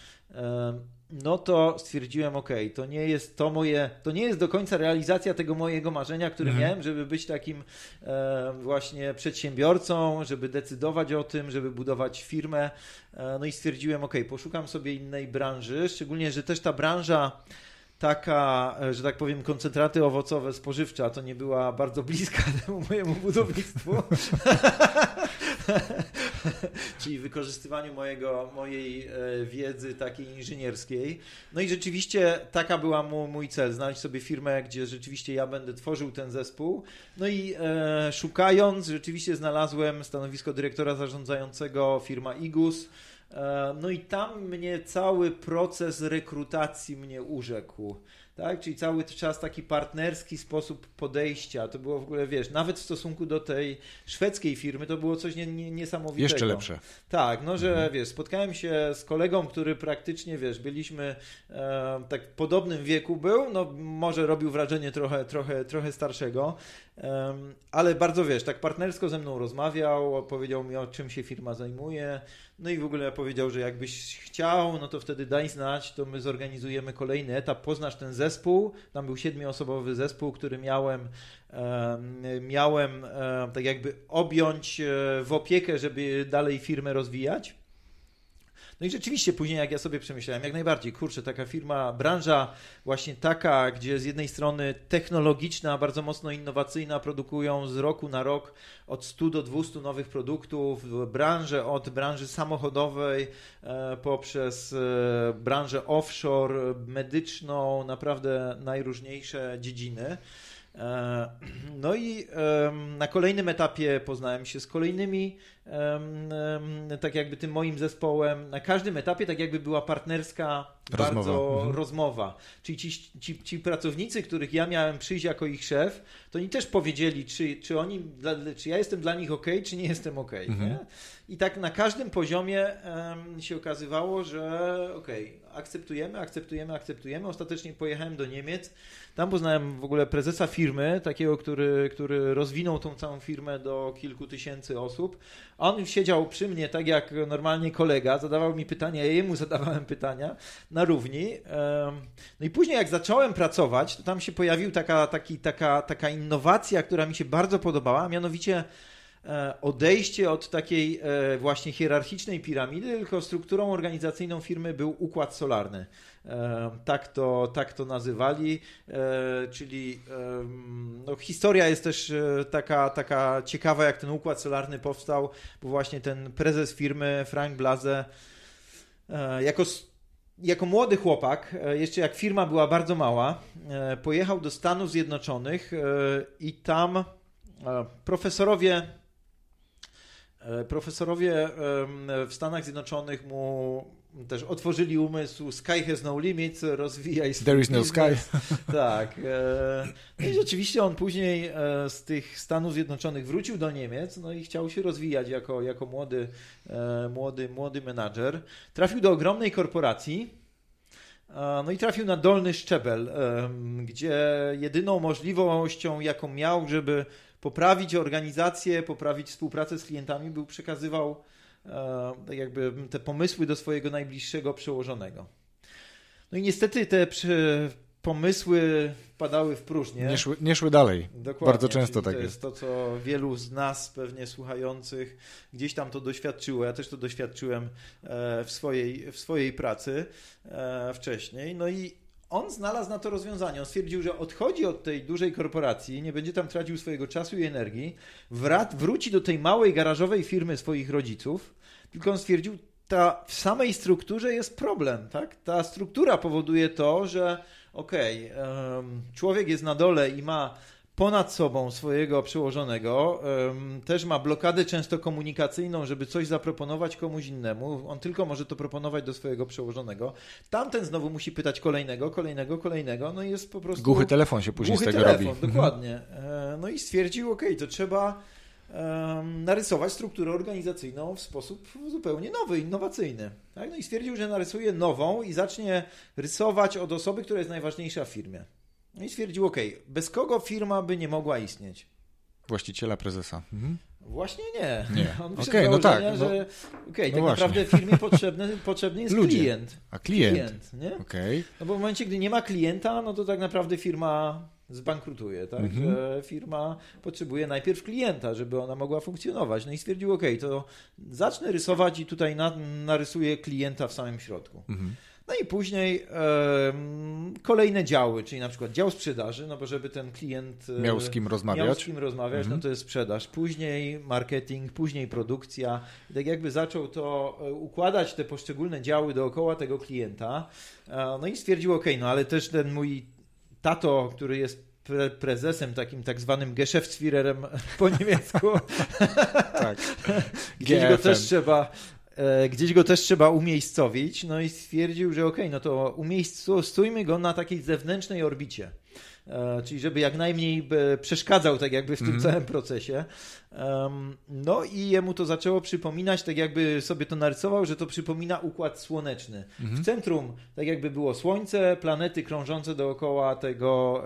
Speaker 3: No to stwierdziłem, ok, to nie jest to moje, to nie jest do końca realizacja tego mojego marzenia, które mhm. miałem, żeby być takim właśnie przedsiębiorcą, żeby decydować o tym, żeby budować firmę. E, no i stwierdziłem, ok, poszukam sobie innej branży, szczególnie, że też ta branża taka, e, że tak powiem, koncentraty owocowe, spożywcza, to nie była bardzo bliska temu mojemu budownictwu. czyli wykorzystywaniu mojego, mojej e, wiedzy takiej inżynierskiej. No i rzeczywiście taka była mu, mój cel, znaleźć sobie firmę, gdzie rzeczywiście ja będę tworzył ten zespół. No i e, szukając, rzeczywiście znalazłem stanowisko dyrektora zarządzającego firma IGUS. E, no i tam mnie cały proces rekrutacji mnie urzekł tak? Czyli cały czas taki partnerski sposób podejścia. To było w ogóle, wiesz, nawet w stosunku do tej szwedzkiej firmy to było coś nie, nie, niesamowitego.
Speaker 2: Jeszcze lepsze.
Speaker 3: Tak, no że mhm. wiesz, spotkałem się z kolegą, który praktycznie, wiesz, byliśmy e, tak w podobnym wieku był, no może robił wrażenie trochę, trochę, trochę starszego, e, ale bardzo, wiesz, tak partnersko ze mną rozmawiał, powiedział mi o czym się firma zajmuje, no i w ogóle powiedział, że jakbyś chciał, no to wtedy daj znać, to my zorganizujemy kolejny etap, poznasz ten zespół. Tam był siedmioosobowy zespół, który miałem, miałem tak jakby objąć e, w opiekę, żeby dalej firmę rozwijać. No i rzeczywiście później, jak ja sobie przemyślałem, jak najbardziej, kurczę, taka firma, branża właśnie taka, gdzie z jednej strony technologiczna, bardzo mocno innowacyjna, produkują z roku na rok od 100 do 200 nowych produktów, branżę od branży samochodowej e, poprzez e, branżę offshore, medyczną, naprawdę najróżniejsze dziedziny. E, no i na kolejnym etapie poznałem się z kolejnymi, tak jakby tym moim zespołem. Na każdym etapie tak jakby była partnerska rozmowa. bardzo mhm. rozmowa. Czyli ci, ci, ci, pracownicy, których ja miałem przyjść jako ich szef, to oni też powiedzieli, czy, czy, oni, czy ja jestem dla nich ok, czy nie jestem ok. Mhm. Nie? I tak na każdym poziomie um, się okazywało, że ok, akceptujemy, akceptujemy, akceptujemy. Ostatecznie pojechałem do Niemiec. Tam poznałem w ogóle prezesa firmy, takiego, który, który rozwinął tą całą firmę do kilku tysięcy osób. On siedział przy mnie tak jak normalnie kolega, zadawał mi pytania, ja jemu zadawałem pytania na równi. No i później jak zacząłem pracować, to tam się pojawił taka, taki, taka, taka innowacja, która mi się bardzo podobała, mianowicie E, odejście od takiej e, właśnie hierarchicznej piramidy, tylko strukturą organizacyjną firmy był układ solarny. E, tak to, tak to nazywali, czyli no, historia jest też taka, taka ciekawa, jak ten układ solarny powstał, bo właśnie ten prezes firmy Frank Blaze jako jako młody chłopak, jeszcze jak firma była bardzo mała, pojechał do Stanów Zjednoczonych i tam profesorowie E, profesorowie w Stanach Zjednoczonych mu też otworzyli umysł, sky has no limit, rozwijaj swój
Speaker 2: There is no sky.
Speaker 3: Tak. E, no i rzeczywiście on później e, z tych Stanów Zjednoczonych wrócił do Niemiec, no i chciał się rozwijać jako, jako młody, młody, młody menadżer. Trafił do ogromnej korporacji, no i trafił na dolny szczebel, gdzie jedyną możliwością, jaką miał, żeby poprawić organizację, poprawić współpracę z klientami, był przekazywał e, jakby te pomysły do swojego najbliższego przełożonego. No i niestety te pomysły padały w próżnię.
Speaker 2: Nie szły, nie szły dalej. Dokładnie. Bardzo często tak
Speaker 3: jest. To jest to, co wielu z nas pewnie słuchających gdzieś tam to doświadczyło. Ja też to doświadczyłem e, w swojej, w swojej pracy e, wcześniej. No i on znalazł na to rozwiązanie. On stwierdził, że odchodzi od tej dużej korporacji, nie będzie tam tracił swojego czasu i energii, wrat, wróci do tej małej garażowej firmy swoich rodziców, tylko on stwierdził, ta w samej strukturze jest problem, tak? Ta struktura powoduje to, że okej, okay, człowiek jest na dole i ma ponad sobą swojego przełożonego, też ma blokadę często komunikacyjną, żeby coś zaproponować komuś innemu. On tylko może to proponować do swojego przełożonego. Tamten znowu musi pytać kolejnego, kolejnego, kolejnego. No i jest po prostu.
Speaker 2: Głuchy telefon się później z tego
Speaker 3: telefon,
Speaker 2: robi.
Speaker 3: Dokładnie. E, no i stwierdził, ok, to trzeba narysować strukturę organizacyjną w sposób zupełnie nowy, innowacyjny. Tak? No i stwierdził, że narysuje nową i zacznie rysować od osoby, która jest najważniejsza w firmie. No i stwierdził, ok, bez kogo firma by nie mogła istnieć?
Speaker 2: Właściciela, prezesa.
Speaker 3: Mhm. Właśnie nie.
Speaker 2: nie. On okay, no tak,
Speaker 3: że okay, no tak właśnie. naprawdę firmie potrzebny, potrzebny jest
Speaker 2: Ludzie.
Speaker 3: klient.
Speaker 2: A klient? klient
Speaker 3: nie?
Speaker 2: Okay.
Speaker 3: No bo w momencie, gdy nie ma klienta, no to tak naprawdę firma zbankrutuje, tak? Mhm. Że firma potrzebuje najpierw klienta, żeby ona mogła funkcjonować. No i stwierdził, ok, to zacznę rysować i tutaj na, narysuję klienta w samym środku. Mhm. No i później kolejne działy, czyli na przykład dział sprzedaży, no bo żeby ten klient
Speaker 2: e, miał z kim rozmawiać,
Speaker 3: miał z kim rozmawiać mhm. no to jest sprzedaż. Później marketing, później produkcja. I tak jakby zaczął to e, układać te poszczególne działy dookoła tego klienta. No i stwierdził, ok, no ale też ten mój tato, który jest pre prezesem, takim tak zwanym Geschäftsführerem po niemiecku. tak. Gdzieś go też trzeba e, gdzieś go też trzeba umiejscowić, no i stwierdził, że okej, okay, no to umiejscujmy go na takiej zewnętrznej orbicie. E, czyli żeby jak najmniej przeszkadzał tak jakby w tym mm. całym procesie. No i jemu to zaczęło przypominać, tak jakby sobie to narysował, że to przypomina układ słoneczny. Mm. W centrum tak jakby było Słońce, planety krążące dookoła tego,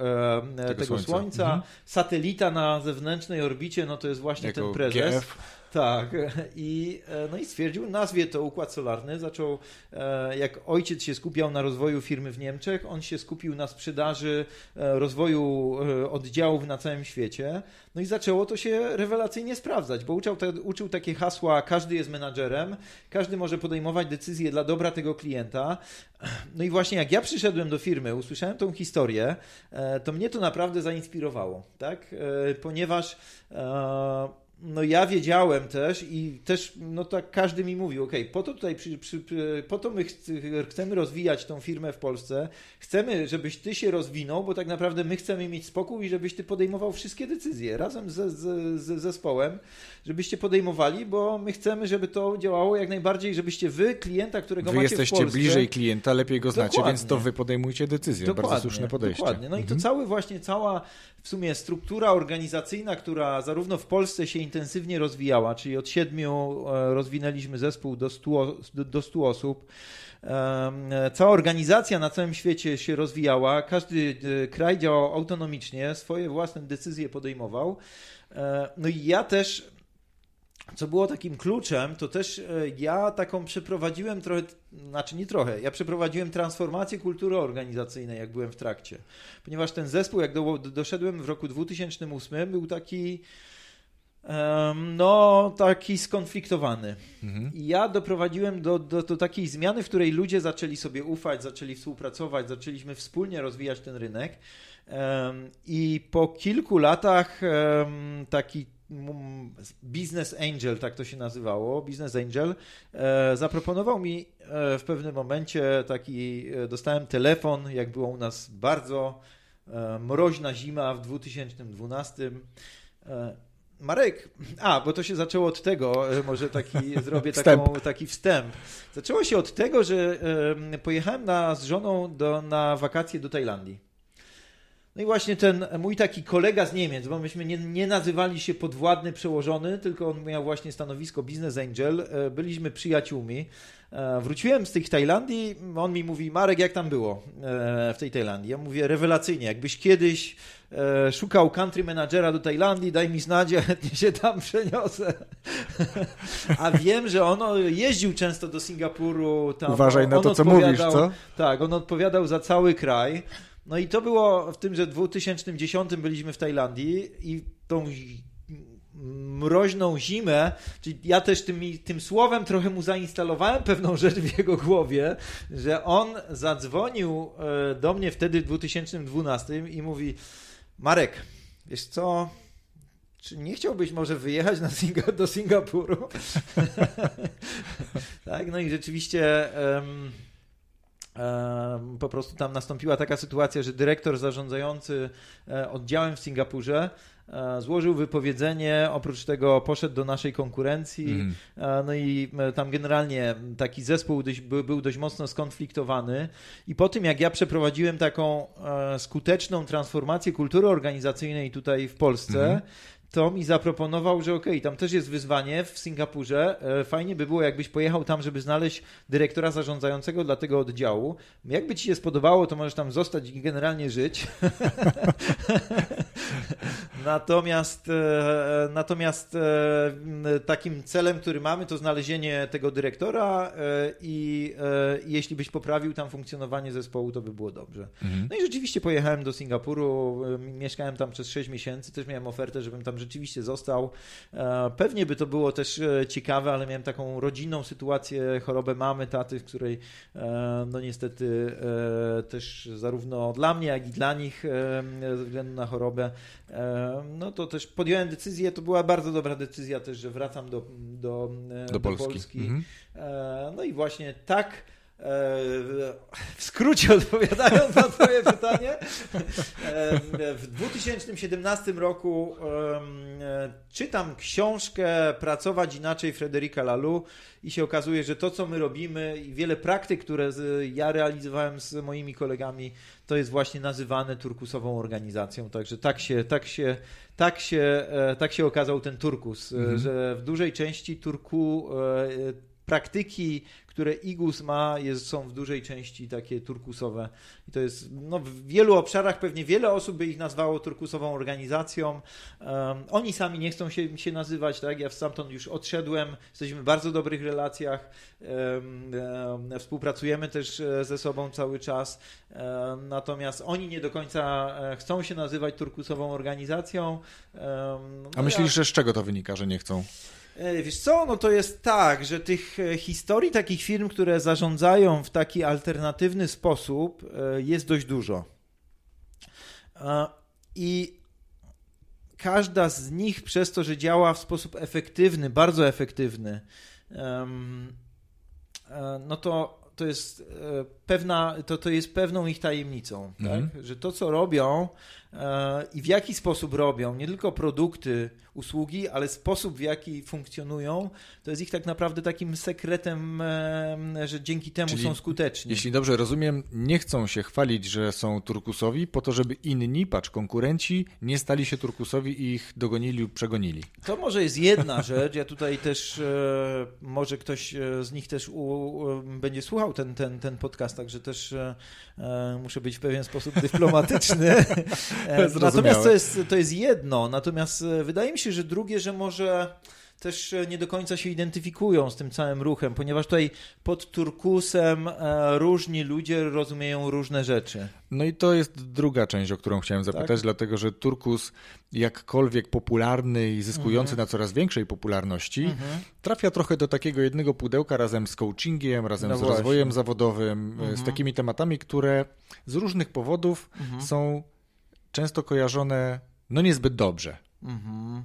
Speaker 3: tego, tego Słońca, słońca. Mm. satelita na zewnętrznej orbicie, no to jest właśnie jako ten prezes. GF. Tak, i, e, no i stwierdził, nazwie to Układ Solarny. Zaczął, e, jak ojciec się skupiał na rozwoju firmy w Niemczech, on się skupił na sprzedaży, e, rozwoju oddziałów na całym świecie. No i zaczęło to się rewelacyjnie sprawdzać, bo uczył, uczył takie hasła, każdy jest menadżerem, każdy może podejmować decyzje dla dobra tego klienta. No i właśnie jak ja przyszedłem do firmy, usłyszałem tą historię, to mnie to naprawdę zainspirowało, tak? Ponieważ no ja wiedziałem też i też, no tak każdy mi mówił, ok, po to tutaj, przy, przy, po to my chcemy rozwijać tą firmę w Polsce, chcemy, żebyś ty się rozwinął, bo tak naprawdę my chcemy mieć spokój i żebyś ty podejmował wszystkie decyzje razem ze, ze, z zespołem, żebyście podejmowali, bo my chcemy, żeby to działało jak najbardziej, żebyście wy, klienta, którego
Speaker 2: wy
Speaker 3: macie
Speaker 2: jesteście
Speaker 3: w Polsce...
Speaker 2: bliżej klienta, lepiej go znacie, dokładnie, więc to wy podejmujcie decyzje. Dokładnie, Bardzo słuszne podejście.
Speaker 3: Dokładnie. No i to mhm. cały właśnie, cała w sumie struktura organizacyjna, która zarówno w Polsce się intensywnie rozwijała, czyli od siedmiu e, rozwinęliśmy zespół do stu, do stu osób. Cała organizacja na całym świecie się rozwijała, każdy e, kraj działał autonomicznie, swoje własne decyzje podejmował. E, no i ja też co było takim kluczem, to też ja taką przeprowadziłem trochę, znaczy nie trochę, ja przeprowadziłem transformację kultury organizacyjnej, jak byłem w trakcie. Ponieważ ten zespół, jak do, doszedłem w roku 2008, był taki no, taki skonfliktowany. Mhm. I ja doprowadziłem do, do, do, takiej zmiany, w której ludzie zaczęli sobie ufać, zaczęli współpracować, zaczęliśmy wspólnie rozwijać ten rynek. I po kilku latach taki Business Angel, tak to się nazywało, Business Angel, e, zaproponował mi e, w pewnym momencie taki, e, dostałem telefon, jak było u nas bardzo mroźna zima w 2012 Marek, a, bo to się zaczęło od tego, może taki zrobię taką, taki wstęp. Zaczęło się od tego, że pojechałem na, z żoną do, na wakacje do Tajlandii. No i właśnie ten mój taki kolega z Niemiec, bo myśmy nie, nie nazywali się podwładny przełożony, tylko on miał właśnie stanowisko Business Angel, e, byliśmy przyjaciółmi. E, wróciłem z tych Tajlandii, on mi mówi, Marek, jak tam było e, w tej Tajlandii? Ja mówię, rewelacyjnie, jakbyś kiedyś szukał country managera do Tajlandii, daj mi znać, ja chętnie się tam przeniosę. A wiem, że on jeździł często do Singapuru. Tam,
Speaker 2: Uważaj na to, co mówisz, co?
Speaker 3: Tak, on odpowiadał za cały kraj. No i to było w tym, że w 2010 byliśmy w Tajlandii i tą mroźną zimę, czyli ja też tym, tym słowem trochę mu zainstalowałem pewną rzecz w jego głowie, że on zadzwonił e, do mnie wtedy w 2012 i mówi Marek, wiesz co, czy nie chciałbyś może wyjechać na Singa do Singapuru? tak, no i rzeczywiście... Um, po prostu tam nastąpiła taka sytuacja, że dyrektor zarządzający e, oddziałem w Singapurze e, złożył wypowiedzenie, oprócz tego poszedł do naszej konkurencji, mm. no i tam generalnie taki zespół dość, był dość mocno skonfliktowany i po tym jak ja przeprowadziłem taką skuteczną transformację kultury organizacyjnej tutaj w Polsce, mm to mi zaproponował, że okej, okay, tam też jest wyzwanie w Singapurze. E, fajnie by było, jakbyś pojechał tam, żeby znaleźć dyrektora zarządzającego dla tego oddziału. Jakby ci się spodobało, to możesz tam zostać i generalnie żyć. natomiast e, natomiast e, takim celem, który mamy, to znalezienie tego dyrektora e, i jeśli byś poprawił tam funkcjonowanie zespołu, to by było dobrze. Mhm. No i rzeczywiście pojechałem do Singapuru, mieszkałem tam przez 6 miesięcy, też miałem ofertę, żebym tam rzeczywiście został. Pewnie by to było też ciekawe, ale miałem taką rodzinną sytuację, chorobę mamy, taty, w której no niestety też zarówno dla mnie, jak i dla nich ze względu na chorobę, no to też podjąłem decyzję, to była bardzo dobra decyzja też, że wracam do, do,
Speaker 2: do, do Polski.
Speaker 3: Polski. Mhm. No i właśnie tak w skrócie odpowiadając na Twoje pytanie, w 2017 roku czytam książkę Pracować inaczej Frederica Lalu i się okazuje, że to, co my robimy i wiele praktyk, które ja realizowałem z moimi kolegami, to jest właśnie nazywane turkusową organizacją. Także tak się, tak się, tak się, e, tak się okazał ten turkus, mhm. że w dużej części turku e, praktyki, które IGUS ma, jest, są w dużej części takie turkusowe. I to jest no, w wielu obszarach pewnie wiele osób by ich nazwało turkusową organizacją. Um, oni sami nie chcą się, się nazywać, tak? Ja stamtąd już odszedłem, jesteśmy w bardzo dobrych relacjach, um, um, współpracujemy też e, ze sobą cały czas. Natomiast oni nie do końca e, chcą się nazywać turkusową organizacją.
Speaker 2: No A myślisz, ja... że z czego to wynika, że nie chcą?
Speaker 3: E, wiesz co, no to jest tak, że tych e, historii takich firm, które zarządzają w taki alternatywny sposób e, jest dość dużo. I każda z nich przez to, że działa w sposób efektywny, bardzo efektywny, no to to jest pewna, to, to jest pewną ich tajemnicą, mhm. tak? że to, co robią, i w jaki sposób robią nie tylko produkty, usługi, ale sposób, w jaki funkcjonują, to jest ich tak naprawdę takim sekretem, e, że dzięki temu Czyli, są skuteczni.
Speaker 2: Jeśli dobrze rozumiem, nie chcą się chwalić, że są turkusowi, po to, żeby inni, patrz, konkurenci, nie stali się turkusowi i ich dogonili lub przegonili.
Speaker 3: To może jest jedna rzecz. Ja tutaj też, e, może ktoś z nich też u, będzie słuchał ten, ten, ten podcast, także też muszę być w pewien sposób dyplomatyczny. E, natomiast to jest, to jest jedno, natomiast e, wydaje mi się, że drugie, że może też e, nie do końca się identyfikują z tym całym ruchem, ponieważ tutaj pod turkusem różni ludzie rozumieją różne rzeczy.
Speaker 2: No i to jest druga część, o którą chciałem zapytać, tak? dlatego że turkus, jakkolwiek popularny i zyskujący mhm. na coraz większej popularności, mhm. trafia trochę do takiego jednego pudełka razem z coachingiem, razem no z właśnie. rozwojem zawodowym, mhm. z takimi tematami, które z różnych powodów mhm. są kojarzone no niezbyt dobrze. Mhm.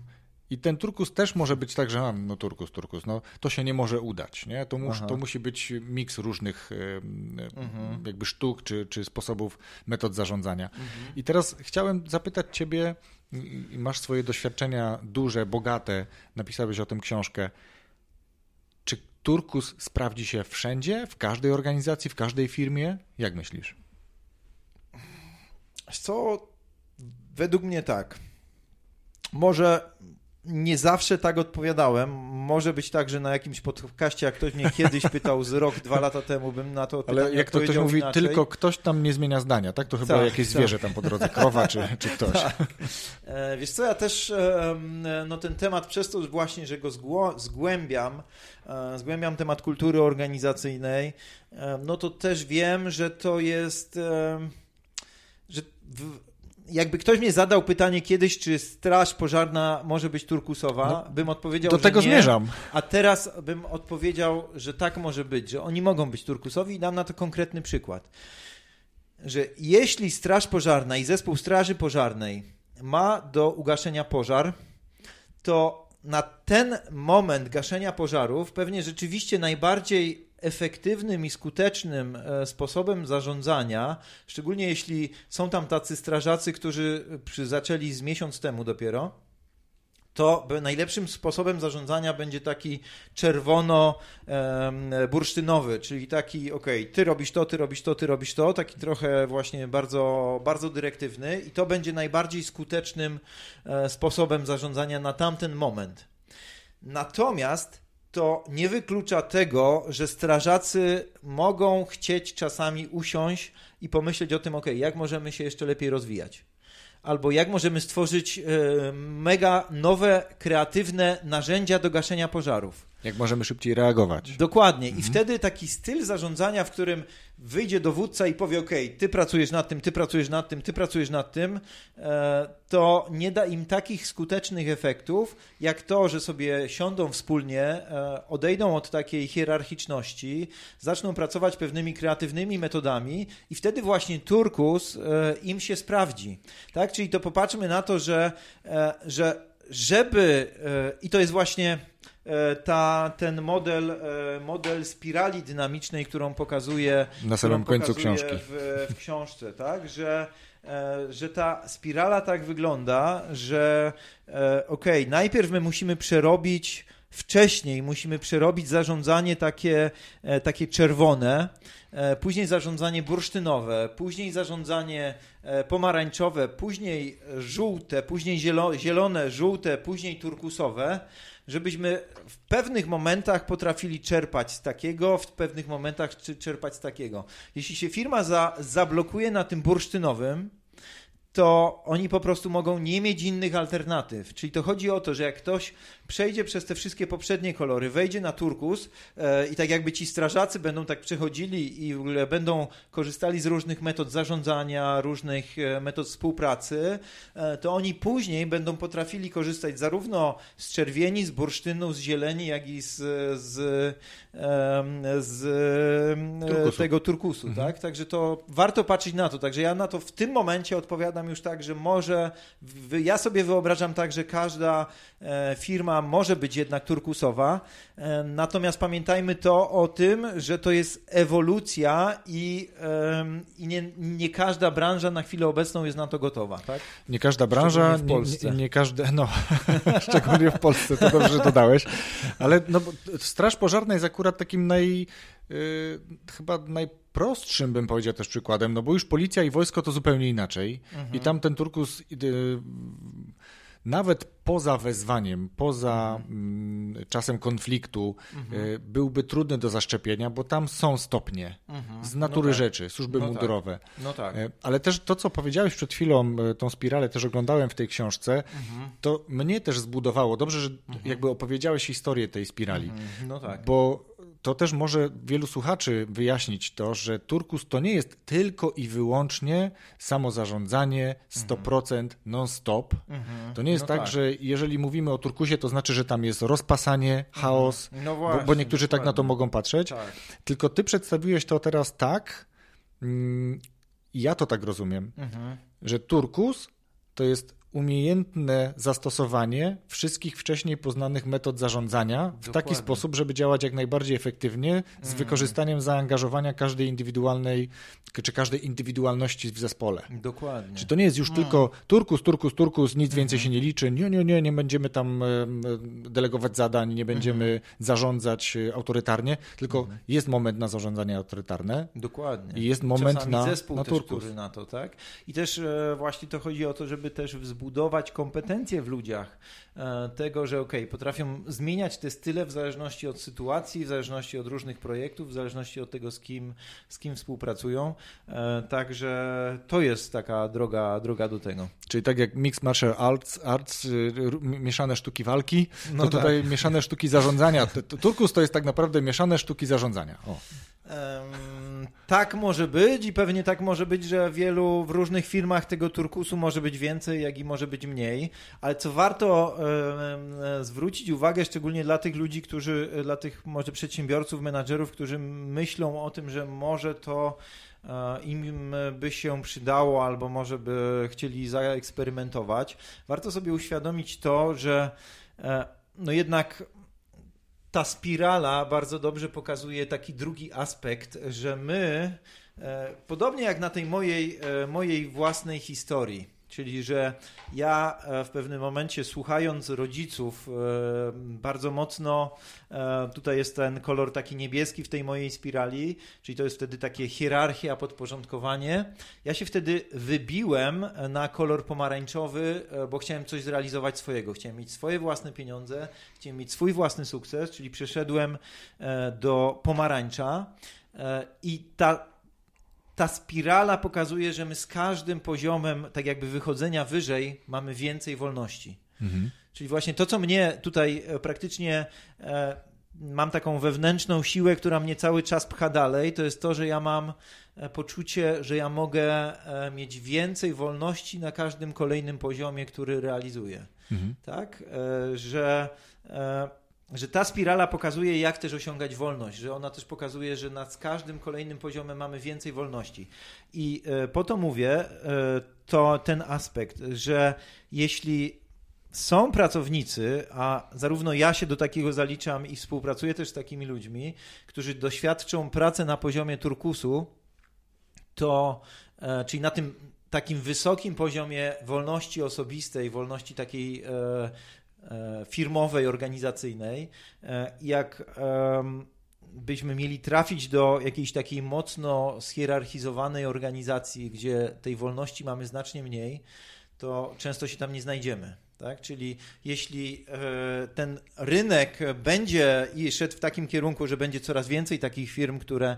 Speaker 2: I ten turkus też może być tak, że a, no turkus, turkus, no to się nie może udać, nie? To, mus, to musi być miks różnych mhm. jakby sztuk czy, czy sposobów, metod zarządzania. Mhm. I teraz chciałem zapytać ciebie, masz swoje doświadczenia duże, bogate, napisałeś o tym książkę. Czy turkus sprawdzi się wszędzie, w każdej organizacji, w każdej firmie? Jak myślisz?
Speaker 3: Co Według mnie tak. Może nie zawsze tak odpowiadałem. Może być tak, że na jakimś podcaście, jak ktoś mnie kiedyś pytał z rok, dwa lata temu, bym na to
Speaker 2: Ale jak to ktoś mówi, inaczej. tylko ktoś tam nie zmienia zdania, tak? To chyba tak, jakieś tak. zwierzę tam po drodze, krowa czy, czy ktoś. Tak.
Speaker 3: E, wiesz co, ja też no, ten temat przez to właśnie, że go zgłębiam, e, zgłębiam temat kultury organizacyjnej, no to też wiem, że to jest, że w, jakby ktoś mnie zadał pytanie kiedyś, czy straż pożarna może być turkusowa, no, bym odpowiedział,
Speaker 2: do tego
Speaker 3: nie,
Speaker 2: zmierzam.
Speaker 3: A teraz bym odpowiedział, że tak może być, że oni mogą być turkusowi i dam na to konkretny przykład. Że jeśli straż pożarna i zespół straży pożarnej ma do ugaszenia pożar, to na ten moment gaszenia pożarów pewnie rzeczywiście najbardziej efektywnym i skutecznym e, sposobem zarządzania, szczególnie jeśli są tam tacy strażacy, którzy zaczęli z miesiąc temu dopiero, to najlepszym sposobem zarządzania będzie taki czerwono-bursztynowy, czyli taki, ok, ty robisz to, ty robisz to, ty robisz to, taki trochę właśnie bardzo, bardzo dyrektywny i to będzie najbardziej skutecznym e, sposobem zarządzania na tamten moment. Natomiast to nie wyklucza tego, że strażacy mogą chcieć czasami usiąść i pomyśleć o tym, ok, jak możemy się jeszcze lepiej rozwijać. Albo jak możemy stworzyć e, mega nowe, kreatywne narzędzia do gaszenia pożarów.
Speaker 2: Jak możemy szybciej reagować.
Speaker 3: Dokładnie. I wtedy taki styl zarządzania, w którym wyjdzie dowódca i powie: OK, ty pracujesz nad tym, ty pracujesz nad tym, ty pracujesz nad tym, e, to nie da im takich skutecznych efektów, jak to, że sobie siądą wspólnie, e, odejdą od takiej hierarchiczności, zaczną pracować pewnymi kreatywnymi metodami i wtedy właśnie turkus e, im się sprawdzi. Tak? Czyli to popatrzmy na to, że, że żeby, i to jest właśnie ta, ten model, e, model spirali dynamicznej, którą pokazuje
Speaker 2: na samym końcu książki.
Speaker 3: w, w książce, tak, że e, że ta spirala tak wygląda, że ok, najpierw my musimy przerobić wcześniej musimy przerobić zarządzanie takie, takie czerwone, później zarządzanie bursztynowe, później zarządzanie pomarańczowe, później żółte, później zielone, żółte, później turkusowe żebyśmy w pewnych momentach potrafili czerpać z takiego, w pewnych momentach czerpać z takiego. Jeśli się firma za, zablokuje na tym bursztynowym, to oni po prostu mogą nie mieć innych alternatyw. Czyli to chodzi o to, że jak ktoś przejdzie przez te wszystkie poprzednie kolory, wejdzie na turkus e, i tak jakby ci strażacy będą tak przechodzili i w ogóle będą korzystali z różnych metod zarządzania, różnych e, metod współpracy, e, to oni później będą potrafili korzystać zarówno z czerwieni, z bursztynu, z zieleni, jak i z, z, z turkusu. tego turkusu. Mhm. Tak? Także to warto patrzeć na to. Także ja na to w tym momencie odpowiadam już tak, że może ja sobie wyobrażam tak, że każda firma może być jednak turkusowa. E, natomiast pamiętajmy to o tym, że to jest ewolucja i, i nie, nie, każda branża na chwilę obecną jest na to gotowa. Tak?
Speaker 2: Nie każda branża, w Polsce. Nie, nie każde, no szczególnie w Polsce, to dobrze, że dodałeś. Ale no, Straż Pożarna jest akurat takim naj, chyba najprostszym, bym powiedział też przykładem, no bo już policja i wojsko to zupełnie inaczej. Mhm. I tam ten turkus yy, nawet poza wezwaniem, poza mm, czasem konfliktu mhm. Y, byłby trudny do zaszczepienia, bo tam są stopnie mhm. z natury no tak. rzeczy, służby no tak. mundurowe. Tak. No tak. Y, ale też to, co powiedziałeś przed chwilą, y, tą spiralę też oglądałem w tej książce, mhm. to mnie też zbudowało. Dobrze, że mhm. jakby opowiedziałeś historię tej spirali. Mhm. No tak. Bo to też może wielu słuchaczy wyjaśnić to, że turkus to nie jest tylko i wyłącznie samo zarządzanie 100% non-stop. Mhm. To nie jest no tak, tak, że jeżeli mówimy o turkusie, to znaczy, że tam jest rozpasanie, mhm. chaos, no właśnie, bo, bo, niektórzy dokładnie. tak na to mogą patrzeć. Tak. Tylko ty przedstawiłeś to teraz tak, mm, ja to tak rozumiem, mhm. że turkus to jest umiejętne zastosowanie wszystkich wcześniej poznanych metod zarządzania Dokładnie. w taki sposób, żeby działać jak najbardziej efektywnie z mm. wykorzystaniem zaangażowania każdej indywidualnej, czy każdej indywidualności w zespole.
Speaker 3: Dokładnie.
Speaker 2: Czy to nie jest już mm. tylko turkus, turkus, turkus, nic mm. więcej się nie liczy, nie, nie, nie, nie będziemy tam delegować zadań, nie będziemy mm. zarządzać e, autorytarnie, tylko mm. jest moment na zarządzanie autorytarne.
Speaker 3: Dokładnie.
Speaker 2: I jest moment
Speaker 3: Czasami
Speaker 2: na,
Speaker 3: zespół
Speaker 2: na
Speaker 3: też,
Speaker 2: turkus.
Speaker 3: na to, tak? I też e, właśnie to chodzi o to, żeby też wzbudzić budować kompetencje w ludziach, e, tego, że ok, potrafią zmieniać te style w zależności od sytuacji, w zależności od różnych projektów, w zależności od tego, z kim, z kim współpracują. E, także to jest taka droga, droga do tego.
Speaker 2: Czyli tak jak Mixed Martial Arts, arts y, mieszane sztuki walki, no to tak. tutaj mieszane sztuki zarządzania. Turkus to jest tak naprawdę mieszane sztuki zarządzania. O.
Speaker 3: Um, tak może być i pewnie tak może być, że wielu w różnych firmach tego turkusu może być więcej, jak i może być mniej, ale co warto um, zwrócić uwagę, szczególnie dla tych ludzi, którzy, dla tych może przedsiębiorców, menadżerów, którzy myślą o tym, że może to e, im by się przydało, albo może by chcieli zaeksperymentować, warto sobie uświadomić to, że e, no jednak ta spirala bardzo dobrze pokazuje taki drugi aspekt, że my, e, podobnie jak na tej mojej, e, mojej własnej historii, Czyli, że ja e, w pewnym momencie słuchając rodziców e, bardzo mocno, e, tutaj jest ten kolor taki niebieski w tej mojej spirali, czyli to jest wtedy takie hierarchia, podporządkowanie. Ja się wtedy wybiłem na kolor pomarańczowy, bo chciałem coś zrealizować swojego. Chciałem mieć swoje własne pieniądze, chciałem mieć swój własny sukces, czyli przeszedłem do pomarańcza i ta ta spirala pokazuje, że my z każdym poziomem, tak jakby wychodzenia wyżej, mamy więcej wolności. Mhm. Czyli właśnie to, co mnie tutaj e, praktycznie e, mam taką wewnętrzną siłę, która mnie cały czas pcha dalej, to jest to, że ja mam e, poczucie, że ja mogę e, mieć więcej wolności na każdym kolejnym poziomie, który realizuję. Mhm. Tak? E, że że ta spirala pokazuje, jak też osiągać wolność, że ona też pokazuje, że nad każdym kolejnym poziomem mamy więcej wolności. I e, po to mówię, e, to ten aspekt, że jeśli są pracownicy, a zarówno ja się do takiego zaliczam i współpracuję też z takimi ludźmi, którzy doświadczą pracy na poziomie turkusu, to e, czyli na tym takim wysokim poziomie wolności osobistej, wolności takiej firmowej, organizacyjnej, e, jak byśmy mieli trafić do jakiejś takiej mocno schierarchizowanej organizacji, gdzie tej wolności mamy znacznie mniej, to często się tam nie znajdziemy. Tak? Czyli jeśli e, ten rynek będzie i szedł w takim kierunku, że będzie coraz więcej takich firm, które E,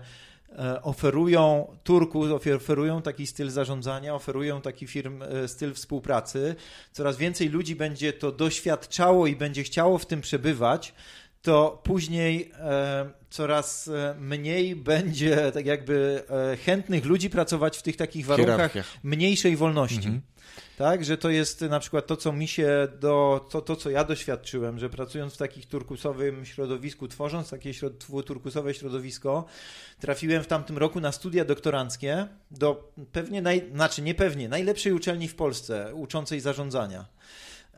Speaker 3: oferują Turku, oferują taki styl zarządzania, oferują taki firm, e, styl współpracy. Coraz więcej ludzi będzie to doświadczało i będzie chciało w tym przebywać, to później e, coraz mniej będzie tak jakby chętnych ludzi pracować w tych takich warunkach mniejszej wolności. Mhm tak, że to jest na przykład to, co mi się do, to, to co ja doświadczyłem, że pracując w takich turkusowym środowisku, tworząc takie środ, turkusowe środowisko, trafiłem w tamtym roku na studia doktoranckie do pewnie, naj, znaczy nie pewnie, najlepszej uczelni w Polsce, uczącej zarządzania.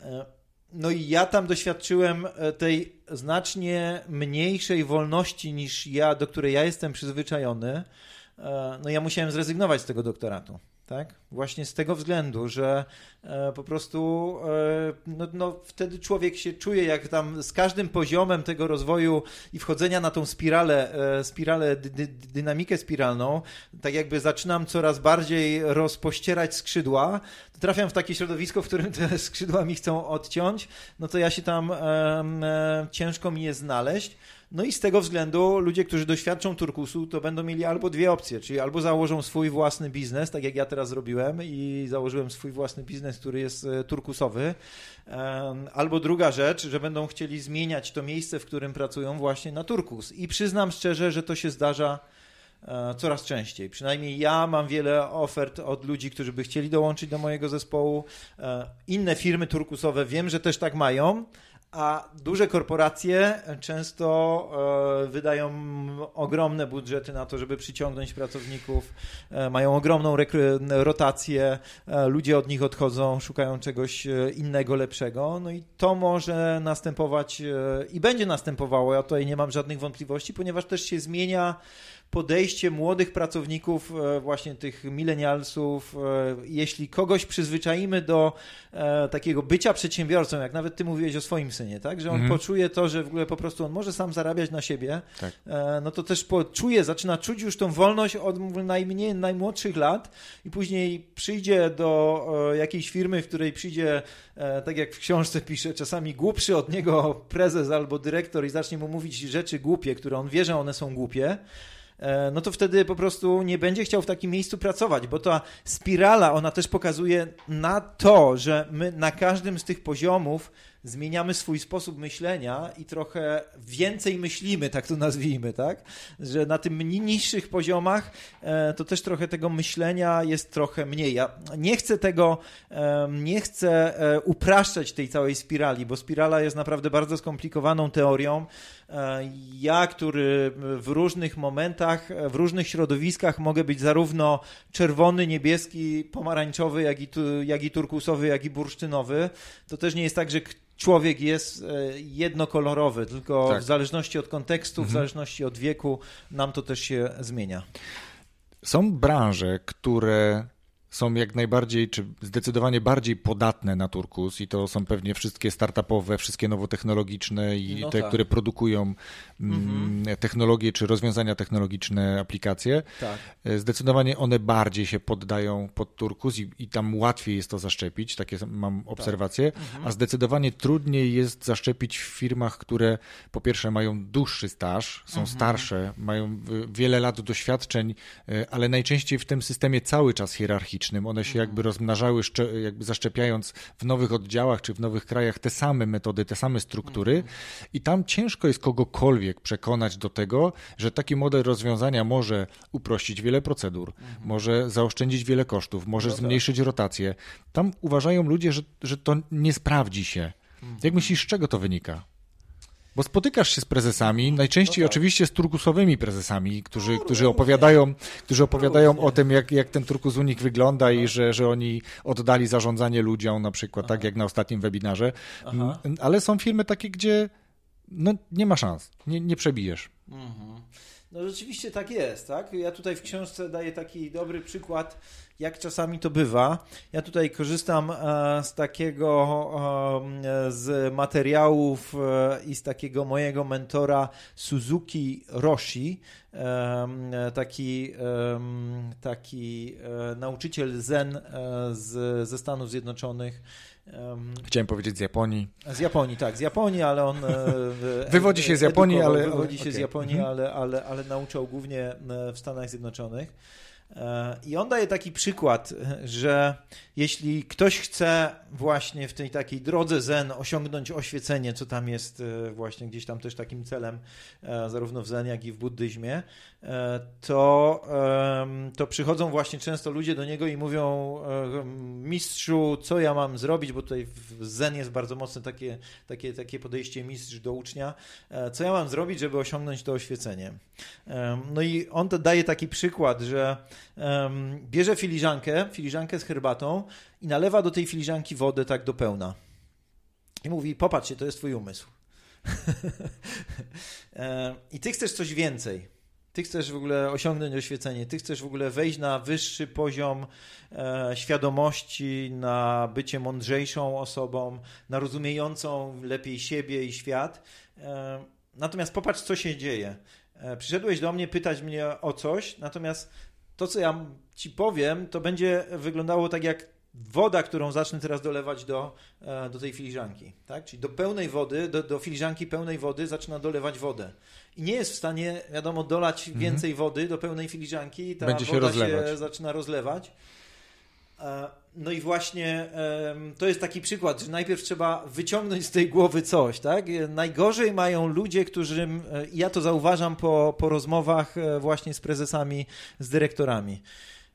Speaker 3: E, no i ja tam doświadczyłem e, tej znacznie mniejszej wolności niż ja, do której ja jestem przyzwyczajony. E, no ja musiałem zrezygnować z tego doktoratu tak? Właśnie z tego względu, że e, po prostu e, no, no, wtedy człowiek się czuje jak tam z każdym poziomem tego rozwoju i wchodzenia na tą spiralę, e, spiralę dy, dynamikę spiralną, tak jakby zaczynam coraz bardziej rozpościerać skrzydła, trafiam w takie środowisko, w którym te skrzydła mi chcą odciąć, no to ja się tam ciężko mi je znaleźć. No i z tego względu ludzie, którzy doświadczą turkusu, to będą mieli albo dwie opcje, czyli albo założą swój własny biznes, tak jak ja teraz zrobiłem i założyłem swój własny biznes, który jest e, turkusowy, albo druga rzecz, że będą chcieli zmieniać to miejsce, w którym pracują właśnie na turkus. I przyznam szczerze, że to się zdarza e, coraz częściej. Przynajmniej ja mam wiele ofert od ludzi, którzy by chcieli dołączyć do mojego zespołu. E, inne firmy turkusowe wiem, że też tak mają, a duże korporacje często e, wydają ogromne budżety na to, żeby przyciągnąć pracowników, e, mają ogromną rotację, e, ludzie od nich odchodzą, szukają czegoś innego, lepszego. No i to może następować i będzie następowało. Ja tutaj nie mam żadnych wątpliwości, ponieważ też się zmienia podejście młodych pracowników, e, właśnie tych milenialsów, e, jeśli kogoś przyzwyczaimy do e, takiego bycia przedsiębiorcą, jak nawet ty mówiłeś o swoim synie, tak, że on mhm. poczuje to, że w ogóle po prostu on może sam zarabiać na siebie, tak. no to też poczuje, zaczyna czuć już tą wolność od najmniej, najmłodszych lat i później przyjdzie do jakiejś firmy, w której przyjdzie, tak jak w książce pisze, czasami głupszy od niego prezes albo dyrektor i zacznie mu mówić rzeczy głupie, które on wie, że one są głupie, no to wtedy po prostu nie będzie chciał w takim miejscu pracować, bo ta spirala, ona też pokazuje na to, że my na każdym z tych poziomów zmieniamy swój sposób myślenia i trochę więcej myślimy, tak to nazwijmy, tak? Że na tym niższych poziomach e, to też trochę tego myślenia jest trochę mniej. Ja nie chcę tego, nie chcę e, upraszczać tej całej spirali, bo spirala jest naprawdę bardzo skomplikowaną teorią. E, ja, który w różnych momentach, w różnych środowiskach mogę być zarówno czerwony, niebieski, pomarańczowy, jak i, jak i turkusowy, jak i bursztynowy, to też nie jest tak, że człowiek jest e, jednokolorowy, tylko tak. w zależności od kontekstu, mhm. w zależności od wieku nam to też się zmienia.
Speaker 2: Są branże, które są jak najbardziej, czy zdecydowanie bardziej podatne na turkus i to są pewnie wszystkie startupowe, wszystkie nowotechnologiczne i no te, tak. które produkują mm, mhm. technologie czy rozwiązania technologiczne, aplikacje. Tak. E, zdecydowanie one bardziej się poddają pod turkus i, i tam łatwiej jest to zaszczepić, takie mam tak. obserwacje, tak. mhm. a zdecydowanie trudniej jest zaszczepić w firmach, które po pierwsze mają dłuższy staż, są mhm. starsze, mają wiele lat doświadczeń, e, ale najczęściej w tym systemie cały czas hierarchiczny one się jakby rozmnażały, jakby zaszczepiając w nowych oddziałach czy w nowych krajach te same metody, te same struktury i tam ciężko jest kogokolwiek przekonać do tego, że taki model rozwiązania może uprościć wiele procedur, może zaoszczędzić wiele kosztów, może no tak. zmniejszyć rotację. Tam uważają ludzie, że, że to nie sprawdzi się. Jak myślisz, z czego to wynika? Bo spotykasz się z prezesami, najczęściej no tak. oczywiście z turkusowymi prezesami, którzy, no, którzy opowiadają, którzy opowiadają o tym, jak, jak ten turkus u nich wygląda i że, że oni oddali zarządzanie ludziom, na przykład, tak Aha. tak jak na ostatnim webinarze. Aha. Ale są firmy takie, gdzie no, nie ma szans, nie, nie przebijesz. Mhm.
Speaker 3: No rzeczywiście tak jest, tak? Ja tutaj w książce daję taki dobry przykład jak czasami to bywa. Ja tutaj korzystam e, z takiego, e, z materiałów e, i z takiego mojego mentora Suzuki Roshi, taki, taki nauczyciel Zen z, ze Stanów Zjednoczonych.
Speaker 2: Chciałem powiedzieć z Japonii.
Speaker 3: Z Japonii, tak, z Japonii, ale on.
Speaker 2: wywodzi się z Japonii, ale.
Speaker 3: Wywodzi się okay. z Japonii, mhm. ale, ale, ale nauczał głównie w Stanach Zjednoczonych. E, I on daje taki przykład, że jeśli ktoś chce właśnie w tej takiej drodze zen osiągnąć oświecenie, co tam jest e, właśnie gdzieś tam też takim celem, e, zarówno w zen, jak i w buddyzmie, to, to przychodzą właśnie często ludzie do niego i mówią mistrzu, co ja mam zrobić, bo tutaj w zen jest bardzo mocne takie, takie, takie podejście mistrz do ucznia, co ja mam zrobić, żeby osiągnąć to oświecenie. No i on to daje taki przykład, że bierze filiżankę, filiżankę z herbatą i nalewa do tej filiżanki wodę tak do pełna. I mówi, popatrzcie, to jest twój umysł. I ty chcesz coś więcej. Ty chcesz w ogóle osiągnąć oświecenie, ty chcesz w ogóle wejść na wyższy poziom e, świadomości, na bycie mądrzejszą osobą, na rozumiejącą lepiej siebie i świat. E, natomiast popatrz, co się dzieje. E, przyszedłeś do mnie pytać mnie o coś, natomiast to, co ja ci powiem, to będzie wyglądało tak jak woda, którą zacznę teraz dolewać do, e, do tej filiżanki. Tak? Czyli do pełnej wody, do, do filiżanki pełnej wody zaczyna dolewać wodę. I nie jest w stanie, wiadomo, dolać mhm. więcej wody do pełnej filiżanki. Ta będzie woda się, się zaczyna rozlewać. E, no i właśnie to jest taki przykład, że najpierw trzeba wyciągnąć z tej głowy coś, tak? Najgorzej mają ludzie, którzy, ja to zauważam po, po rozmowach e, właśnie z prezesami, z dyrektorami.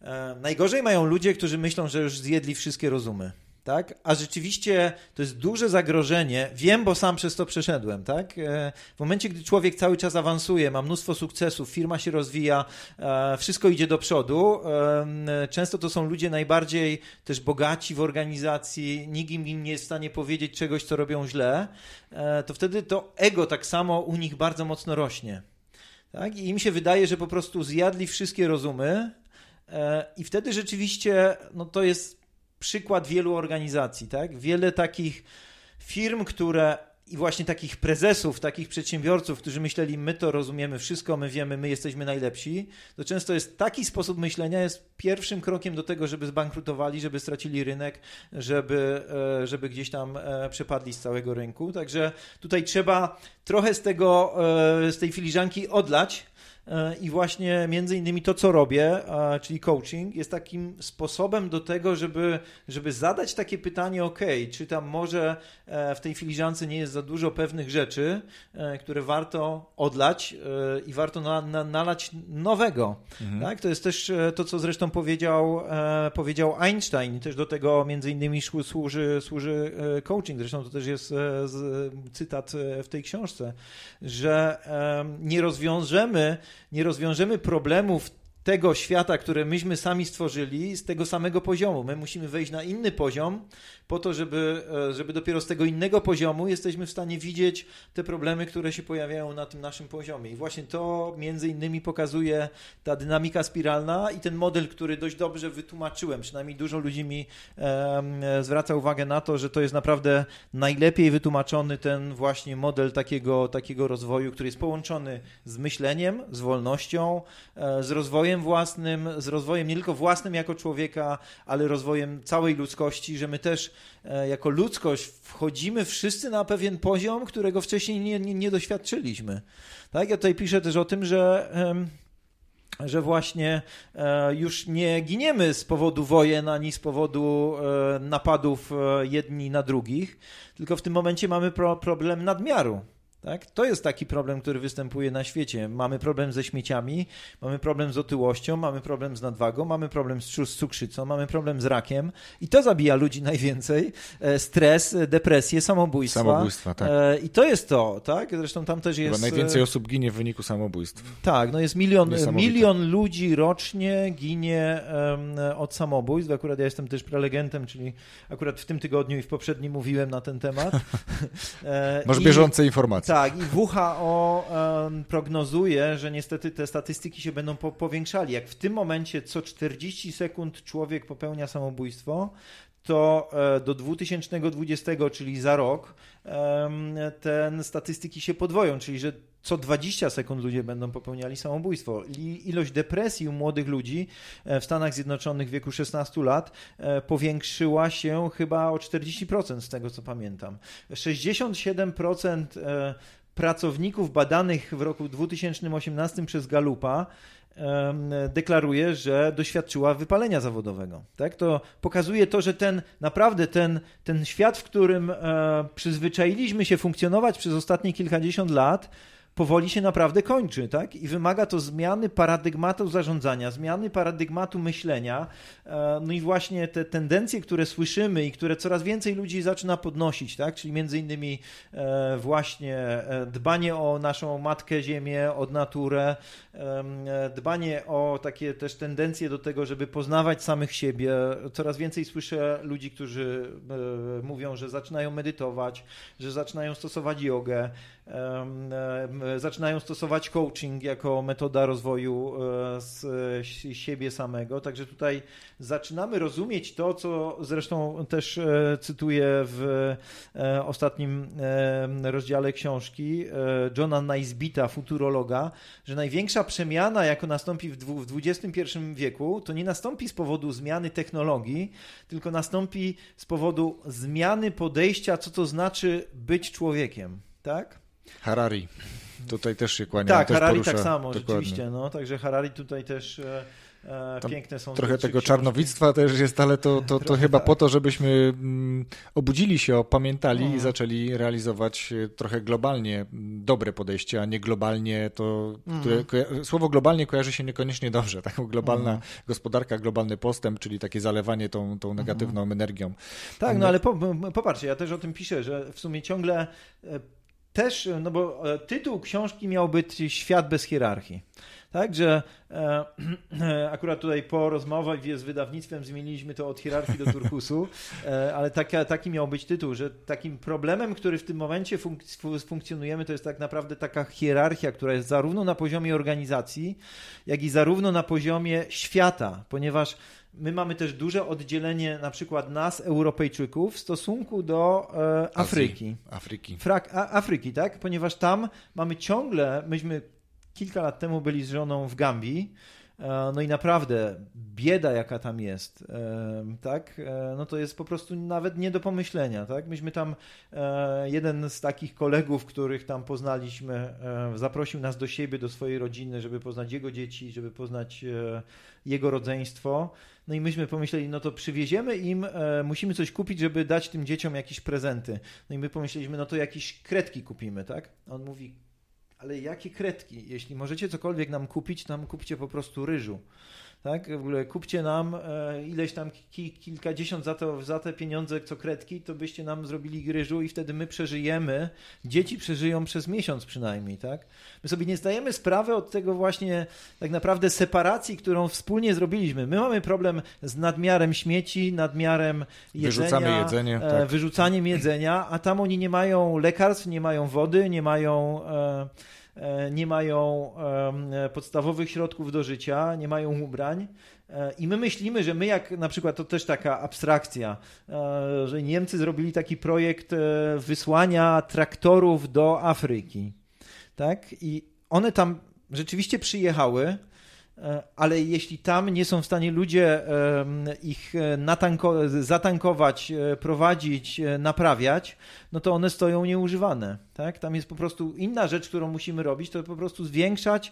Speaker 3: E, najgorzej mają ludzie, którzy myślą, że już zjedli wszystkie rozumy tak? A rzeczywiście to jest duże zagrożenie. Wiem, bo sam przez to przeszedłem, tak? E, w momencie, gdy człowiek cały czas awansuje, ma mnóstwo sukcesów, firma się rozwija, e, wszystko idzie do przodu. E, często to są ludzie najbardziej też bogaci w organizacji, nikt im nie jest w stanie powiedzieć czegoś, co robią źle. To wtedy to ego tak samo u nich bardzo mocno rośnie. Tak? I im się wydaje, że po prostu zjadli wszystkie rozumy, i wtedy rzeczywiście no to jest przykład wielu organizacji, tak? Wiele takich firm, które i właśnie takich prezesów, takich przedsiębiorców, którzy myśleli, my to rozumiemy wszystko, my wiemy, my jesteśmy najlepsi, to często jest taki sposób myślenia, jest pierwszym krokiem do tego, żeby zbankrutowali, żeby stracili rynek, żeby, e, żeby gdzieś tam e, przepadli z całego rynku. Także tutaj trzeba trochę z tego, e, z tej filiżanki odlać, i właśnie między innymi to, co robię, czyli coaching, jest takim sposobem do tego, żeby, żeby zadać takie pytanie, ok, czy tam może e, w tej filiżance nie jest za dużo pewnych rzeczy, e, które warto odlać i warto na, na, nalać nowego. Mhm. Tak? To jest też to, co zresztą powiedział, powiedział Einstein, też do tego między innymi służy, służy coaching, zresztą to też jest cytat w tej książce, że nie rozwiążemy nie rozwiążemy problemów tego świata, które myśmy sami stworzyli, z tego samego poziomu. My musimy wejść na inny poziom, po to, żeby, e, żeby dopiero z tego innego poziomu jesteśmy w stanie widzieć te problemy, które się pojawiają na tym naszym poziomie. I właśnie to między innymi pokazuje ta dynamika spiralna i ten model, który dość dobrze wytłumaczyłem. Przynajmniej dużo ludzi mi e, zwraca uwagę na to, że to jest naprawdę najlepiej wytłumaczony ten właśnie model takiego, takiego rozwoju, który jest połączony z myśleniem, z wolnością, e, z rozwojem własnym, z rozwojem nie tylko własnym jako człowieka, ale rozwojem całej ludzkości, że my też E, jako ludzkość wchodzimy wszyscy na pewien poziom, którego wcześniej nie, nie, nie doświadczyliśmy. Tak? Ja tutaj piszę też o tym, że że właśnie e, już nie giniemy z powodu wojen ani z powodu e, napadów jedni na drugich, tylko w tym momencie mamy problem nadmiaru. Tak? To jest taki problem, który występuje na świecie. Mamy problem ze śmieciami, mamy problem z otyłością, mamy problem z nadwagą, mamy problem z cukrzycą, mamy problem z rakiem i to zabija ludzi najwięcej. E, stres, depresję, samobójstwa.
Speaker 2: Samobójstwa, tak.
Speaker 3: E, I to jest to, tak? Zresztą tam też jest...
Speaker 2: Chyba najwięcej osób ginie w wyniku samobójstw.
Speaker 3: Tak, no jest milion, milion ludzi rocznie ginie od samobójstw. Akurat ja jestem też prelegentem, czyli akurat w tym tygodniu i w poprzednim mówiłem na ten temat.
Speaker 2: E, Masz I, bieżące informacje.
Speaker 3: Tak, i WHO um, prognozuje, że niestety te statystyki się będą po powiększali. Jak w tym momencie co 40 sekund człowiek popełnia samobójstwo, to e, do 2020, czyli za rok, te statystyki się podwoją, czyli że co 20 sekund ludzie będą popełniali samobójstwo. Ilość depresji u młodych ludzi e, w Stanach Zjednoczonych w wieku 16 lat e, powiększyła się chyba o 40% z tego co pamiętam. 67% pracowników badanych w roku 2018 przez Galupa deklaruje, że doświadczyła wypalenia zawodowego. Tak? To pokazuje to, że ten naprawdę ten, ten świat, w którym e, przyzwyczailiśmy się funkcjonować przez ostatnie kilkadziesiąt lat, powoli się naprawdę kończy, tak? I wymaga to zmiany paradygmatu zarządzania, zmiany paradygmatu myślenia. E, no i właśnie te tendencje, które słyszymy i które coraz więcej ludzi zaczyna podnosić, tak? Czyli między innymi e, właśnie e, dbanie o naszą matkę ziemię, od naturę, dbanie o takie też tendencje do tego, żeby poznawać samych siebie. Coraz więcej słyszę ludzi, którzy mówią, że zaczynają medytować, że zaczynają stosować jogę, zaczynają stosować coaching jako metoda rozwoju e, z siebie samego. Także tutaj zaczynamy rozumieć to, co zresztą też e, cytuję w e, ostatnim rozdziale książki Johna Naisbita, futurologa, że największa przemiana, jaka nastąpi w XXI wieku, to nie nastąpi z powodu zmiany technologii, tylko nastąpi z powodu zmiany podejścia, co to znaczy być człowiekiem. Tak?
Speaker 2: Harari. Tutaj też się kłania.
Speaker 3: Tak, Harari
Speaker 2: porusza,
Speaker 3: tak samo, dokładnie. rzeczywiście. No, także Harari tutaj też e, e piękne są.
Speaker 2: Trochę tego czarnowictwa też jest, ale to, to, to chyba tak. po to, żebyśmy mm, obudzili się, opamiętali i mhm. zaczęli realizować e, trochę globalnie mm, dobre podejście, a nie globalnie to, które, mhm. słowo globalnie kojarzy się niekoniecznie dobrze. Tak? Globalna mm. gospodarka, globalny postęp, czyli takie zalewanie tą, tą negatywną mm. energią.
Speaker 3: Tak, no ale po, popatrzcie, ja też o tym piszę, że w sumie ciągle też, no bo e, tytuł książki miał być Świat bez hierarchii. Tak, że e, akurat tutaj po rozmowie z wydawnictwem zmieniliśmy to od hierarchii do turkusu, e, ale taka, taki miał być tytuł, że takim problemem, który w tym momencie funk funkcjonujemy, to jest tak naprawdę taka hierarchia, która jest zarówno na poziomie organizacji, jak i zarówno na poziomie świata, ponieważ My mamy też duże oddzielenie na przykład nas, Europejczyków, w stosunku do e, Afryki.
Speaker 2: Afryki.
Speaker 3: Frak, a, Afryki, tak? Ponieważ tam mamy ciągle, myśmy kilka lat temu byli z żoną w Gambii, e, no i naprawdę bieda, jaka tam jest, e, tak, e, no to jest po prostu nawet nie do pomyślenia, tak. Myśmy tam, jeden z takich kolegów, których tam poznaliśmy, zaprosił nas do siebie, do swojej rodziny, żeby poznać jego dzieci, żeby poznać jego rodzeństwo. No i myśmy pomyśleli, no to przywieziemy im, e, musimy coś kupić, żeby dać tym dzieciom jakieś prezenty. No i my pomyśleliśmy, no to jakieś kredki kupimy, tak? On mówi, ale jakie kredki? Jeśli możecie cokolwiek nam kupić, to nam kupcie po prostu ryżu. Tak? W ogóle kupcie nam e, ileś tam ki, kilkadziesiąt za, to, za te pieniądze, co kredki, to byście nam zrobili ryżu i wtedy my przeżyjemy, dzieci przeżyją przez miesiąc przynajmniej, tak? My sobie nie zdajemy sprawy od tego właśnie tak naprawdę separacji, którą wspólnie zrobiliśmy. My mamy problem z nadmiarem śmieci, nadmiarem jedzenia,
Speaker 2: Wyrzucamy jedzenie,
Speaker 3: e,
Speaker 2: tak.
Speaker 3: wyrzucaniem jedzenia, a tam oni nie mają lekarstw, nie mają wody, nie mają... E nie mają e, podstawowych środków do życia, nie mają ubrań. E, I my myślimy, że my, jak na przykład, to też taka abstrakcja, że Niemcy zrobili taki projekt wysłania traktorów do Afryki. Tak? I one tam rzeczywiście przyjechały, e, ale jeśli tam nie są w stanie ludzie ich e, zatankować, e, prowadzić, naprawiać, no to one stoją nieużywane. Tak? Tam jest po prostu inna rzecz, którą musimy robić, to po prostu zwiększać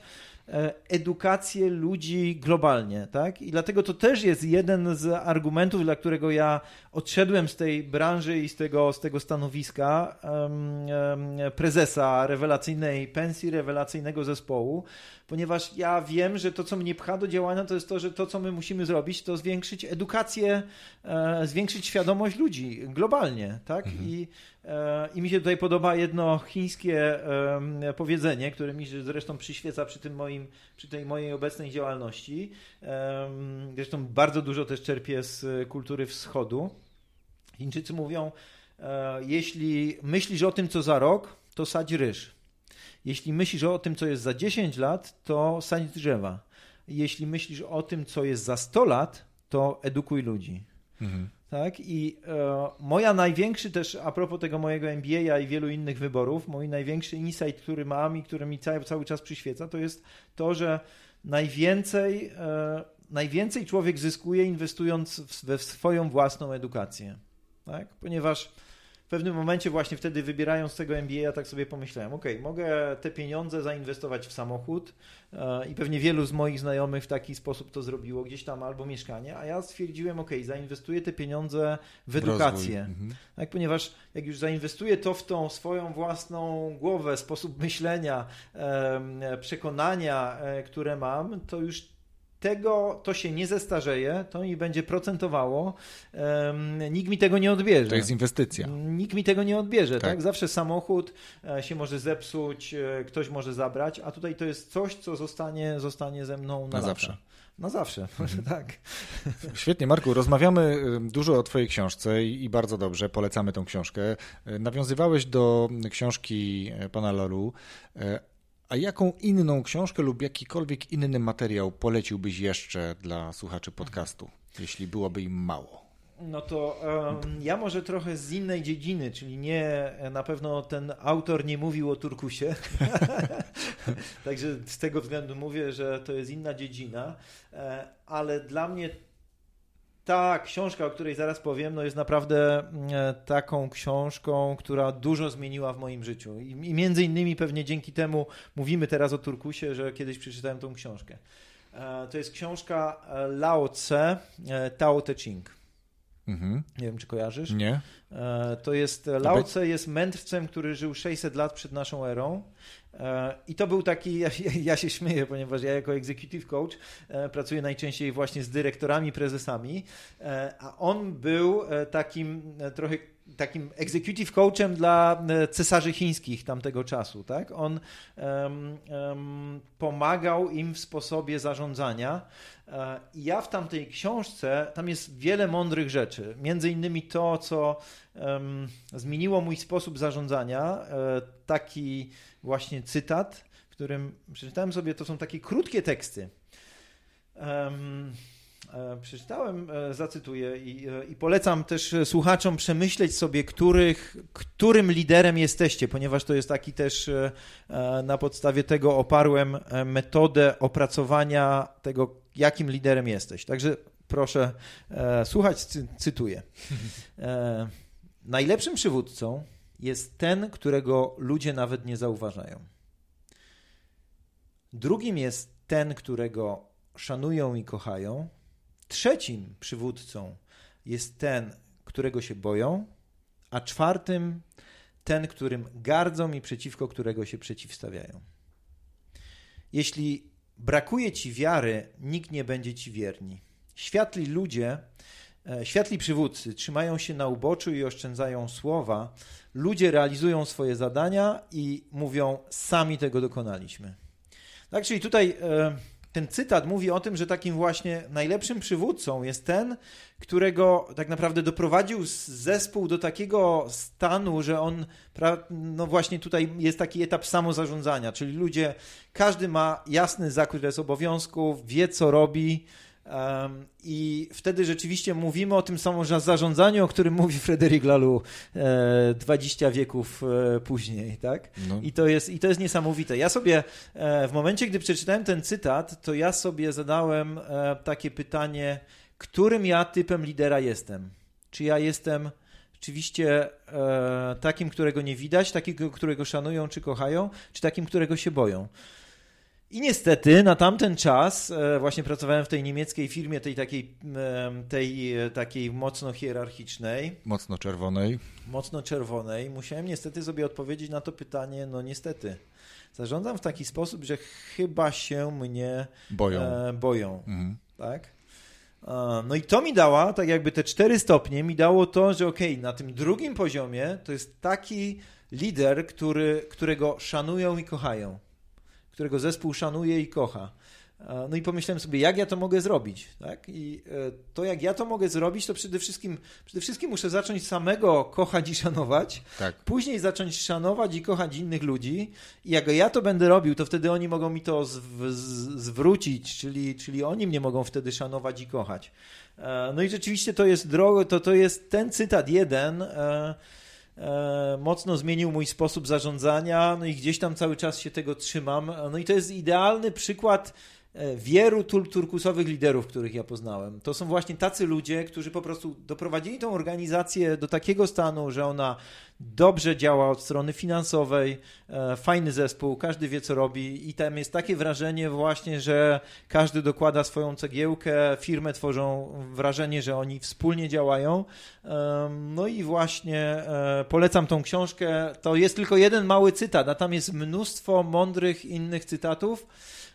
Speaker 3: E, edukację ludzi globalnie, tak? I dlatego to też jest jeden z argumentów, dla którego ja odszedłem z tej branży i z tego, z tego stanowiska um, prezesa rewelacyjnej pensji, rewelacyjnego zespołu, ponieważ ja wiem, że to, co mnie pcha do działania, to jest to, że to, co my musimy zrobić, to zwiększyć edukację, e, zwiększyć świadomość ludzi globalnie, tak? Mhm. I, I mi się tutaj podoba jedno chińskie e, powiedzenie, które mi zresztą przyświeca przy tym moim, przy tej mojej obecnej działalności. Zresztą bardzo dużo też czerpię z kultury wschodu. Chińczycy mówią, e, jeśli myślisz o tym, co za rok, to sadź ryż. Jeśli myślisz o tym, co jest za 10 lat, to sadź drzewa. Jeśli myślisz o tym, co jest za 100 lat, to edukuj ludzi. Mhm. Tak? I e, moja największy też, a propos tego mojego MBA i wielu innych wyborów, mój największy insight, który mam i który mi cały, cały czas przyświeca, to jest to, że najwięcej, e, najwięcej człowiek zyskuje inwestując w, we swoją własną edukację. Tak? Ponieważ pewnym momencie właśnie wtedy wybierając tego MBA, ja tak sobie pomyślałem, ok, mogę te pieniądze zainwestować w samochód e, i pewnie wielu z moich znajomych w taki sposób to zrobiło, gdzieś tam albo mieszkanie, a ja stwierdziłem, ok, zainwestuję te pieniądze w edukację, mhm. tak, ponieważ jak już zainwestuję to w tą swoją własną głowę, sposób myślenia, przekonania, e, które mam, to już tego to się nie zestarzeje, to mi będzie procentowało, um, nikt mi tego nie odbierze.
Speaker 2: To jest inwestycja.
Speaker 3: Nikt mi tego nie odbierze, tak? tak? Zawsze samochód e, się może zepsuć, e, ktoś może zabrać, a tutaj to jest coś, co zostanie, zostanie ze mną na, na zawsze. Na zawsze, mhm. tak.
Speaker 2: Świetnie, Marku. Rozmawiamy dużo o Twojej książce i bardzo dobrze, polecamy tą książkę. E, nawiązywałeś do książki pana Lolu, a jaką inną książkę lub jakikolwiek inny materiał poleciłbyś jeszcze dla słuchaczy podcastu, jeśli byłoby im mało?
Speaker 3: No to um, ja może trochę z innej dziedziny, czyli nie, na pewno ten autor nie mówił o Turkusie. Także z tego względu mówię, że to jest inna dziedzina, e, ale dla mnie ta książka, o której zaraz powiem, no jest naprawdę e, taką książką, która dużo zmieniła w moim życiu. I między innymi pewnie dzięki temu mówimy teraz o Turkusie, że kiedyś przeczytałem tą książkę. E, to jest książka e, Lao Tse, Tao Te Ching. Mhm. Nie wiem, czy kojarzysz?
Speaker 2: Nie.
Speaker 3: To jest, Lao Tse jest mędrcem, który żył 600 lat przed naszą erą E, I to był taki, ja, ja, się śmieję, ponieważ ja jako executive coach e, pracuję najczęściej właśnie z dyrektorami, prezesami, e, a on był takim trochę takim executive coachem dla cesarzy chińskich tamtego czasu. Tak? On um, um, pomagał im w sposobie zarządzania. I ja w tamtej książce, tam jest wiele mądrych rzeczy. Między innymi to, co um, zmieniło mój sposób zarządzania. Taki właśnie cytat, w którym przeczytałem sobie, to są takie krótkie teksty. Um, przeczytałem, e, zacytuję i, e, i, polecam też słuchaczom przemyśleć sobie, których, którym liderem jesteście, ponieważ to jest taki też na podstawie tego oparłem metodę opracowania tego, jakim liderem jesteś. Także proszę słuchać, cytuję. Najlepszym przywódcą jest ten, którego ludzie nawet nie zauważają. Drugim jest ten, którego szanują i kochają. Trzecim przywódcą jest ten, którego się boją, a czwartym ten, którym gardzą i przeciwko którego się przeciwstawiają. Jeśli brakuje ci wiary, nikt nie będzie ci wierni. Światli ludzie, e, światli przywódcy trzymają się na uboczu i oszczędzają słowa. Ludzie realizują swoje zadania i mówią: Sami tego dokonaliśmy. Tak, czyli tutaj e, ten cytat mówi o tym, że takim właśnie najlepszym przywódcą jest ten, którego tak naprawdę doprowadził zespół do takiego stanu, że on, no właśnie tutaj jest taki etap samozarządzania, czyli ludzie, każdy ma jasny zakres obowiązków, wie co robi, I wtedy rzeczywiście mówimy o tym samym zarządzaniu, o którym mówi Frederic Laloux e, 20 wieków e, później, tak? No. I, to jest, I to jest niesamowite. Ja sobie e, w momencie, gdy przeczytałem ten cytat, to ja sobie zadałem e, takie pytanie, którym ja typem lidera jestem? Czy ja jestem rzeczywiście e, takim, którego nie widać, takiego, którego szanują czy kochają, czy takim, którego się boją? I niestety na tamten czas e, właśnie pracowałem w tej niemieckiej firmie, tej takiej, tej e, takiej mocno hierarchicznej.
Speaker 2: Mocno czerwonej.
Speaker 3: Mocno czerwonej. Musiałem niestety sobie odpowiedzieć na to pytanie, no niestety. Zarządzam w taki sposób, że chyba się mnie
Speaker 2: boją.
Speaker 3: E, boją mhm. Tak? No i to mi dała, tak jakby te cztery stopnie, mi dało to, że okej, okay, na tym drugim poziomie to jest taki lider, który, którego szanują i kochają którego zespół szanuje i kocha. No i pomyślałem sobie, jak ja to mogę zrobić, tak? I e, to, jak ja to mogę zrobić, to przede wszystkim, przede wszystkim muszę zacząć samego kochać i szanować,
Speaker 2: tak.
Speaker 3: później zacząć szanować i kochać innych ludzi i jak ja to będę robił, to wtedy oni mogą mi to zwrócić, czyli, czyli oni mnie mogą wtedy szanować i kochać. E, no i rzeczywiście to jest drogo, to, to jest ten cytat jeden, e, mocno zmienił mój sposób zarządzania, no i gdzieś tam cały czas się tego trzymam. No i to jest idealny przykład E, wielu turkusowych liderów, których ja poznałem. To są właśnie tacy ludzie, którzy po prostu doprowadzili tą organizację do takiego stanu, że ona dobrze działa od strony finansowej, e, fajny zespół, każdy wie co robi i tam jest takie wrażenie właśnie, że każdy dokłada swoją cegiełkę, firmę tworzą wrażenie, że oni wspólnie działają. No i właśnie e, polecam tą książkę. To jest tylko jeden mały cytat, a tam jest mnóstwo mądrych innych cytatów.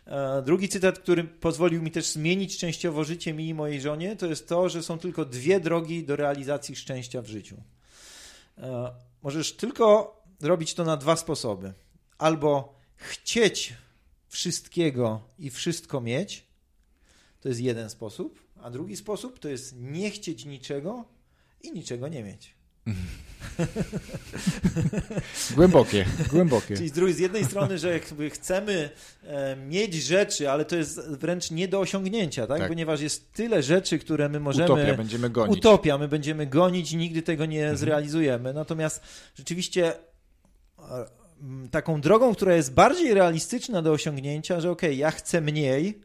Speaker 3: E, drugi cytat, który pozwolił mi też zmienić częściowo życie mi i mojej żonie, to jest to, że są tylko dwie drogi do realizacji szczęścia w życiu. E, możesz tylko robić to na dwa sposoby. Albo chcieć wszystkiego i wszystko mieć, to jest jeden sposób, a drugi sposób to jest nie chcieć niczego i niczego nie mieć.
Speaker 2: głębokie, głębokie.
Speaker 3: Czyli z, drugiej, z jednej strony, że jakby chcemy e, mieć rzeczy, ale to jest wręcz nie do osiągnięcia, tak? tak? Ponieważ jest tyle rzeczy, które my możemy...
Speaker 2: Utopia będziemy gonić.
Speaker 3: Utopia, my będziemy gonić i nigdy tego nie mhm. zrealizujemy. Natomiast rzeczywiście e, taką drogą, która jest bardziej realistyczna do osiągnięcia, że okej, okay, ja chcę mniej,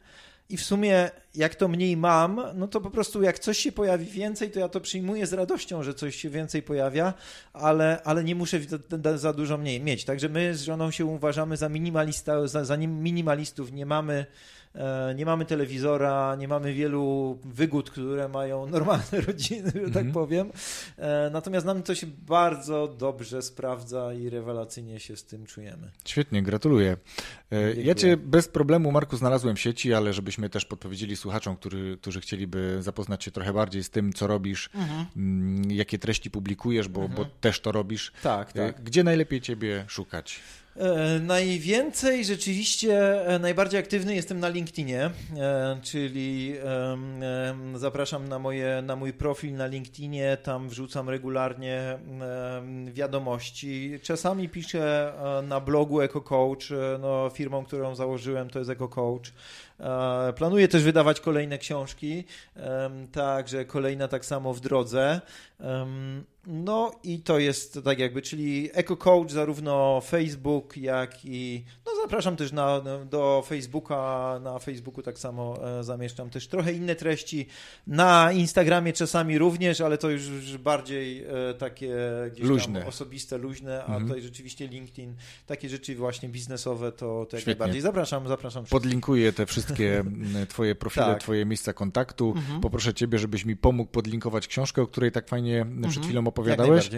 Speaker 3: i w sumie, jak to mniej mam, no to po prostu jak coś się pojawi więcej, to ja to przyjmuję z radością, że coś się więcej pojawia, ale, ale nie muszę za dużo mniej mieć. Także my z żoną się uważamy za, minimalista, za, za minimalistów. Nie mamy nie mamy telewizora, nie mamy wielu wygód, które mają normalne rodziny, że tak mhm. powiem. E, natomiast nam to się bardzo dobrze sprawdza i rewelacyjnie się z tym czujemy.
Speaker 2: Świetnie, gratuluję. E, ja Cię bez problemu, Marku, znalazłem w sieci, ale żebyśmy też podpowiedzieli słuchaczom, którzy, którzy chcieliby zapoznać się trochę bardziej z tym, co robisz, mhm. Mm, jakie treści publikujesz, bo, mhm. bo też to robisz.
Speaker 3: Tak, tak.
Speaker 2: Gdzie najlepiej Ciebie szukać?
Speaker 3: E, najwięcej rzeczywiście, e, najbardziej aktywny jestem na LinkedInie, e, czyli zapraszam na, moje, na mój profil na LinkedInie, tam wrzucam regularnie wiadomości. Czasami piszę na blogu EcoCoach, no, firmą, którą założyłem to jest EcoCoach. Planuję też wydawać kolejne książki, także kolejna tak samo w drodze. No i to jest tak jakby, czyli EcoCoach zarówno Facebook, jak i no zapraszam też na, do Facebooka, na Facebooku tak samo e, zamieszczam też trochę inne treści, na Instagramie czasami również, ale to już, już bardziej e, takie gdzieś luźne. osobiste, luźne, a mhm. tutaj rzeczywiście LinkedIn, takie rzeczy właśnie biznesowe, to, to jak najbardziej zapraszam, zapraszam.
Speaker 2: Podlinkuję te wszystkie wszystkie twoje profile, tak. twoje miejsca kontaktu. Mhm. Poproszę ciebie, żebyś mi pomógł podlinkować książkę, o której tak fajnie mhm. przed chwilą opowiadałeś.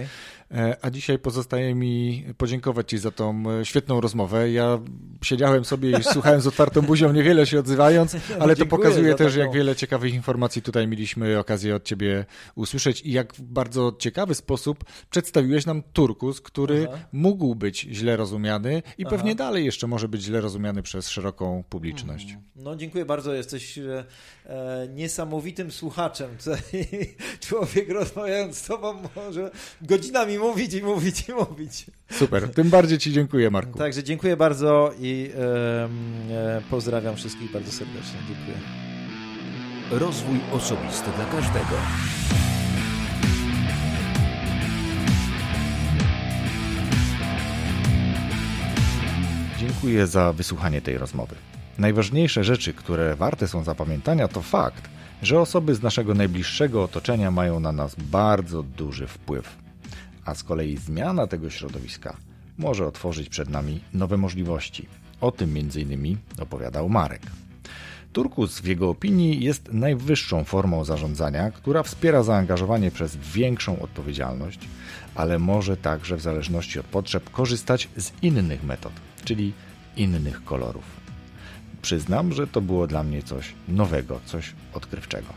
Speaker 2: E, a dzisiaj pozostaje mi podziękować ci za tą e, świetną rozmowę. Ja siedziałem sobie i słuchałem z otwartą buzią, niewiele się odzywając, ale to pokazuje też, taką... jak wiele ciekawych informacji tutaj mieliśmy okazję od ciebie usłyszeć i jak w bardzo ciekawy sposób przedstawiłeś nam Turkus, który Aha. mógł być źle rozumiany i Aha. pewnie dalej jeszcze może być źle rozumiany przez szeroką publiczność. Mhm.
Speaker 3: No dziękuję bardzo, jesteś e, e niesamowitym słuchaczem. Człowiek rozmawiając z tobą może godzinami mówić i mówić i mówić.
Speaker 2: Super, tym bardziej ci dziękuję Marku.
Speaker 3: Także dziękuję bardzo i e, pozdrawiam wszystkich bardzo serdecznie. Dziękuję.
Speaker 1: Rozwój osobisty dla każdego.
Speaker 2: Dziękuję za wysłuchanie tej rozmowy. Najważniejsze rzeczy, które warte są zapamiętania, to fakt, że osoby z naszego najbliższego otoczenia mają na nas bardzo duży wpływ. A z kolei zmiana tego środowiska może otworzyć przed nami nowe możliwości. O tym m.in. opowiadał Marek. Turkus w jego opinii jest najwyższą formą zarządzania, która wspiera zaangażowanie przez większą odpowiedzialność, ale może także w zależności od potrzeb korzystać z innych metod, czyli innych kolorów. Przyznam, że to było dla mnie coś nowego, coś odkrywczego.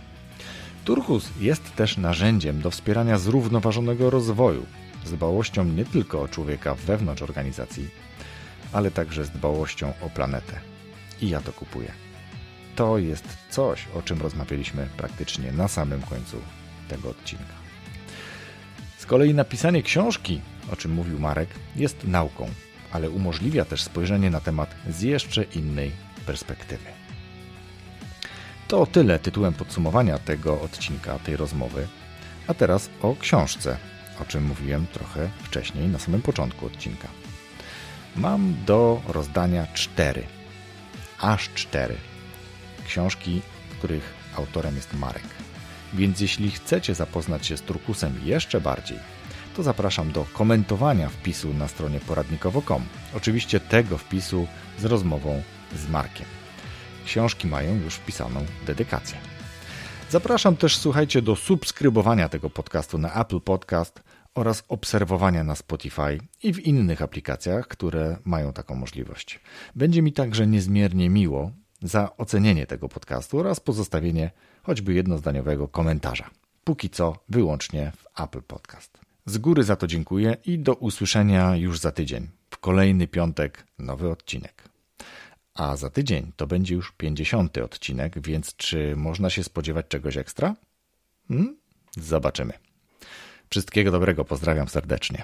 Speaker 2: Turkus jest też narzędziem do wspierania zrównoważonego rozwoju, z dbałością nie tylko o człowieka wewnątrz organizacji, ale także z dbałością o planetę. I ja to kupuję. To jest coś, o czym rozmawialiśmy praktycznie na samym końcu tego odcinka. Z kolei napisanie książki, o czym mówił Marek, jest nauką, ale umożliwia też spojrzenie na temat z jeszcze innej perspektywy. To tyle tytułem podsumowania tego odcinka, tej rozmowy. A teraz o książce, o czym mówiłem trochę wcześniej, na samym początku odcinka. Mam do rozdania cztery, aż cztery książki, których autorem jest Marek. Więc jeśli chcecie zapoznać się z Turkusem jeszcze bardziej, to zapraszam do komentowania wpisu na stronie poradnikowo.com. Oczywiście tego wpisu z rozmową z Markiem. Książki mają już wpisaną dedykację. Zapraszam też, słuchajcie, do subskrybowania tego podcastu na Apple Podcast oraz obserwowania na Spotify i w innych aplikacjach, które mają taką możliwość. Będzie mi także niezmiernie miło za ocenienie tego podcastu oraz pozostawienie choćby jednozdaniowego komentarza. Póki co wyłącznie w Apple Podcast. Z góry za to dziękuję i do usłyszenia już za tydzień. W kolejny piątek nowy odcinek. A za tydzień to będzie już 50 odcinek, więc czy można się spodziewać czegoś ekstra? Hmm? Zobaczymy. Wszystkiego dobrego, pozdrawiam serdecznie.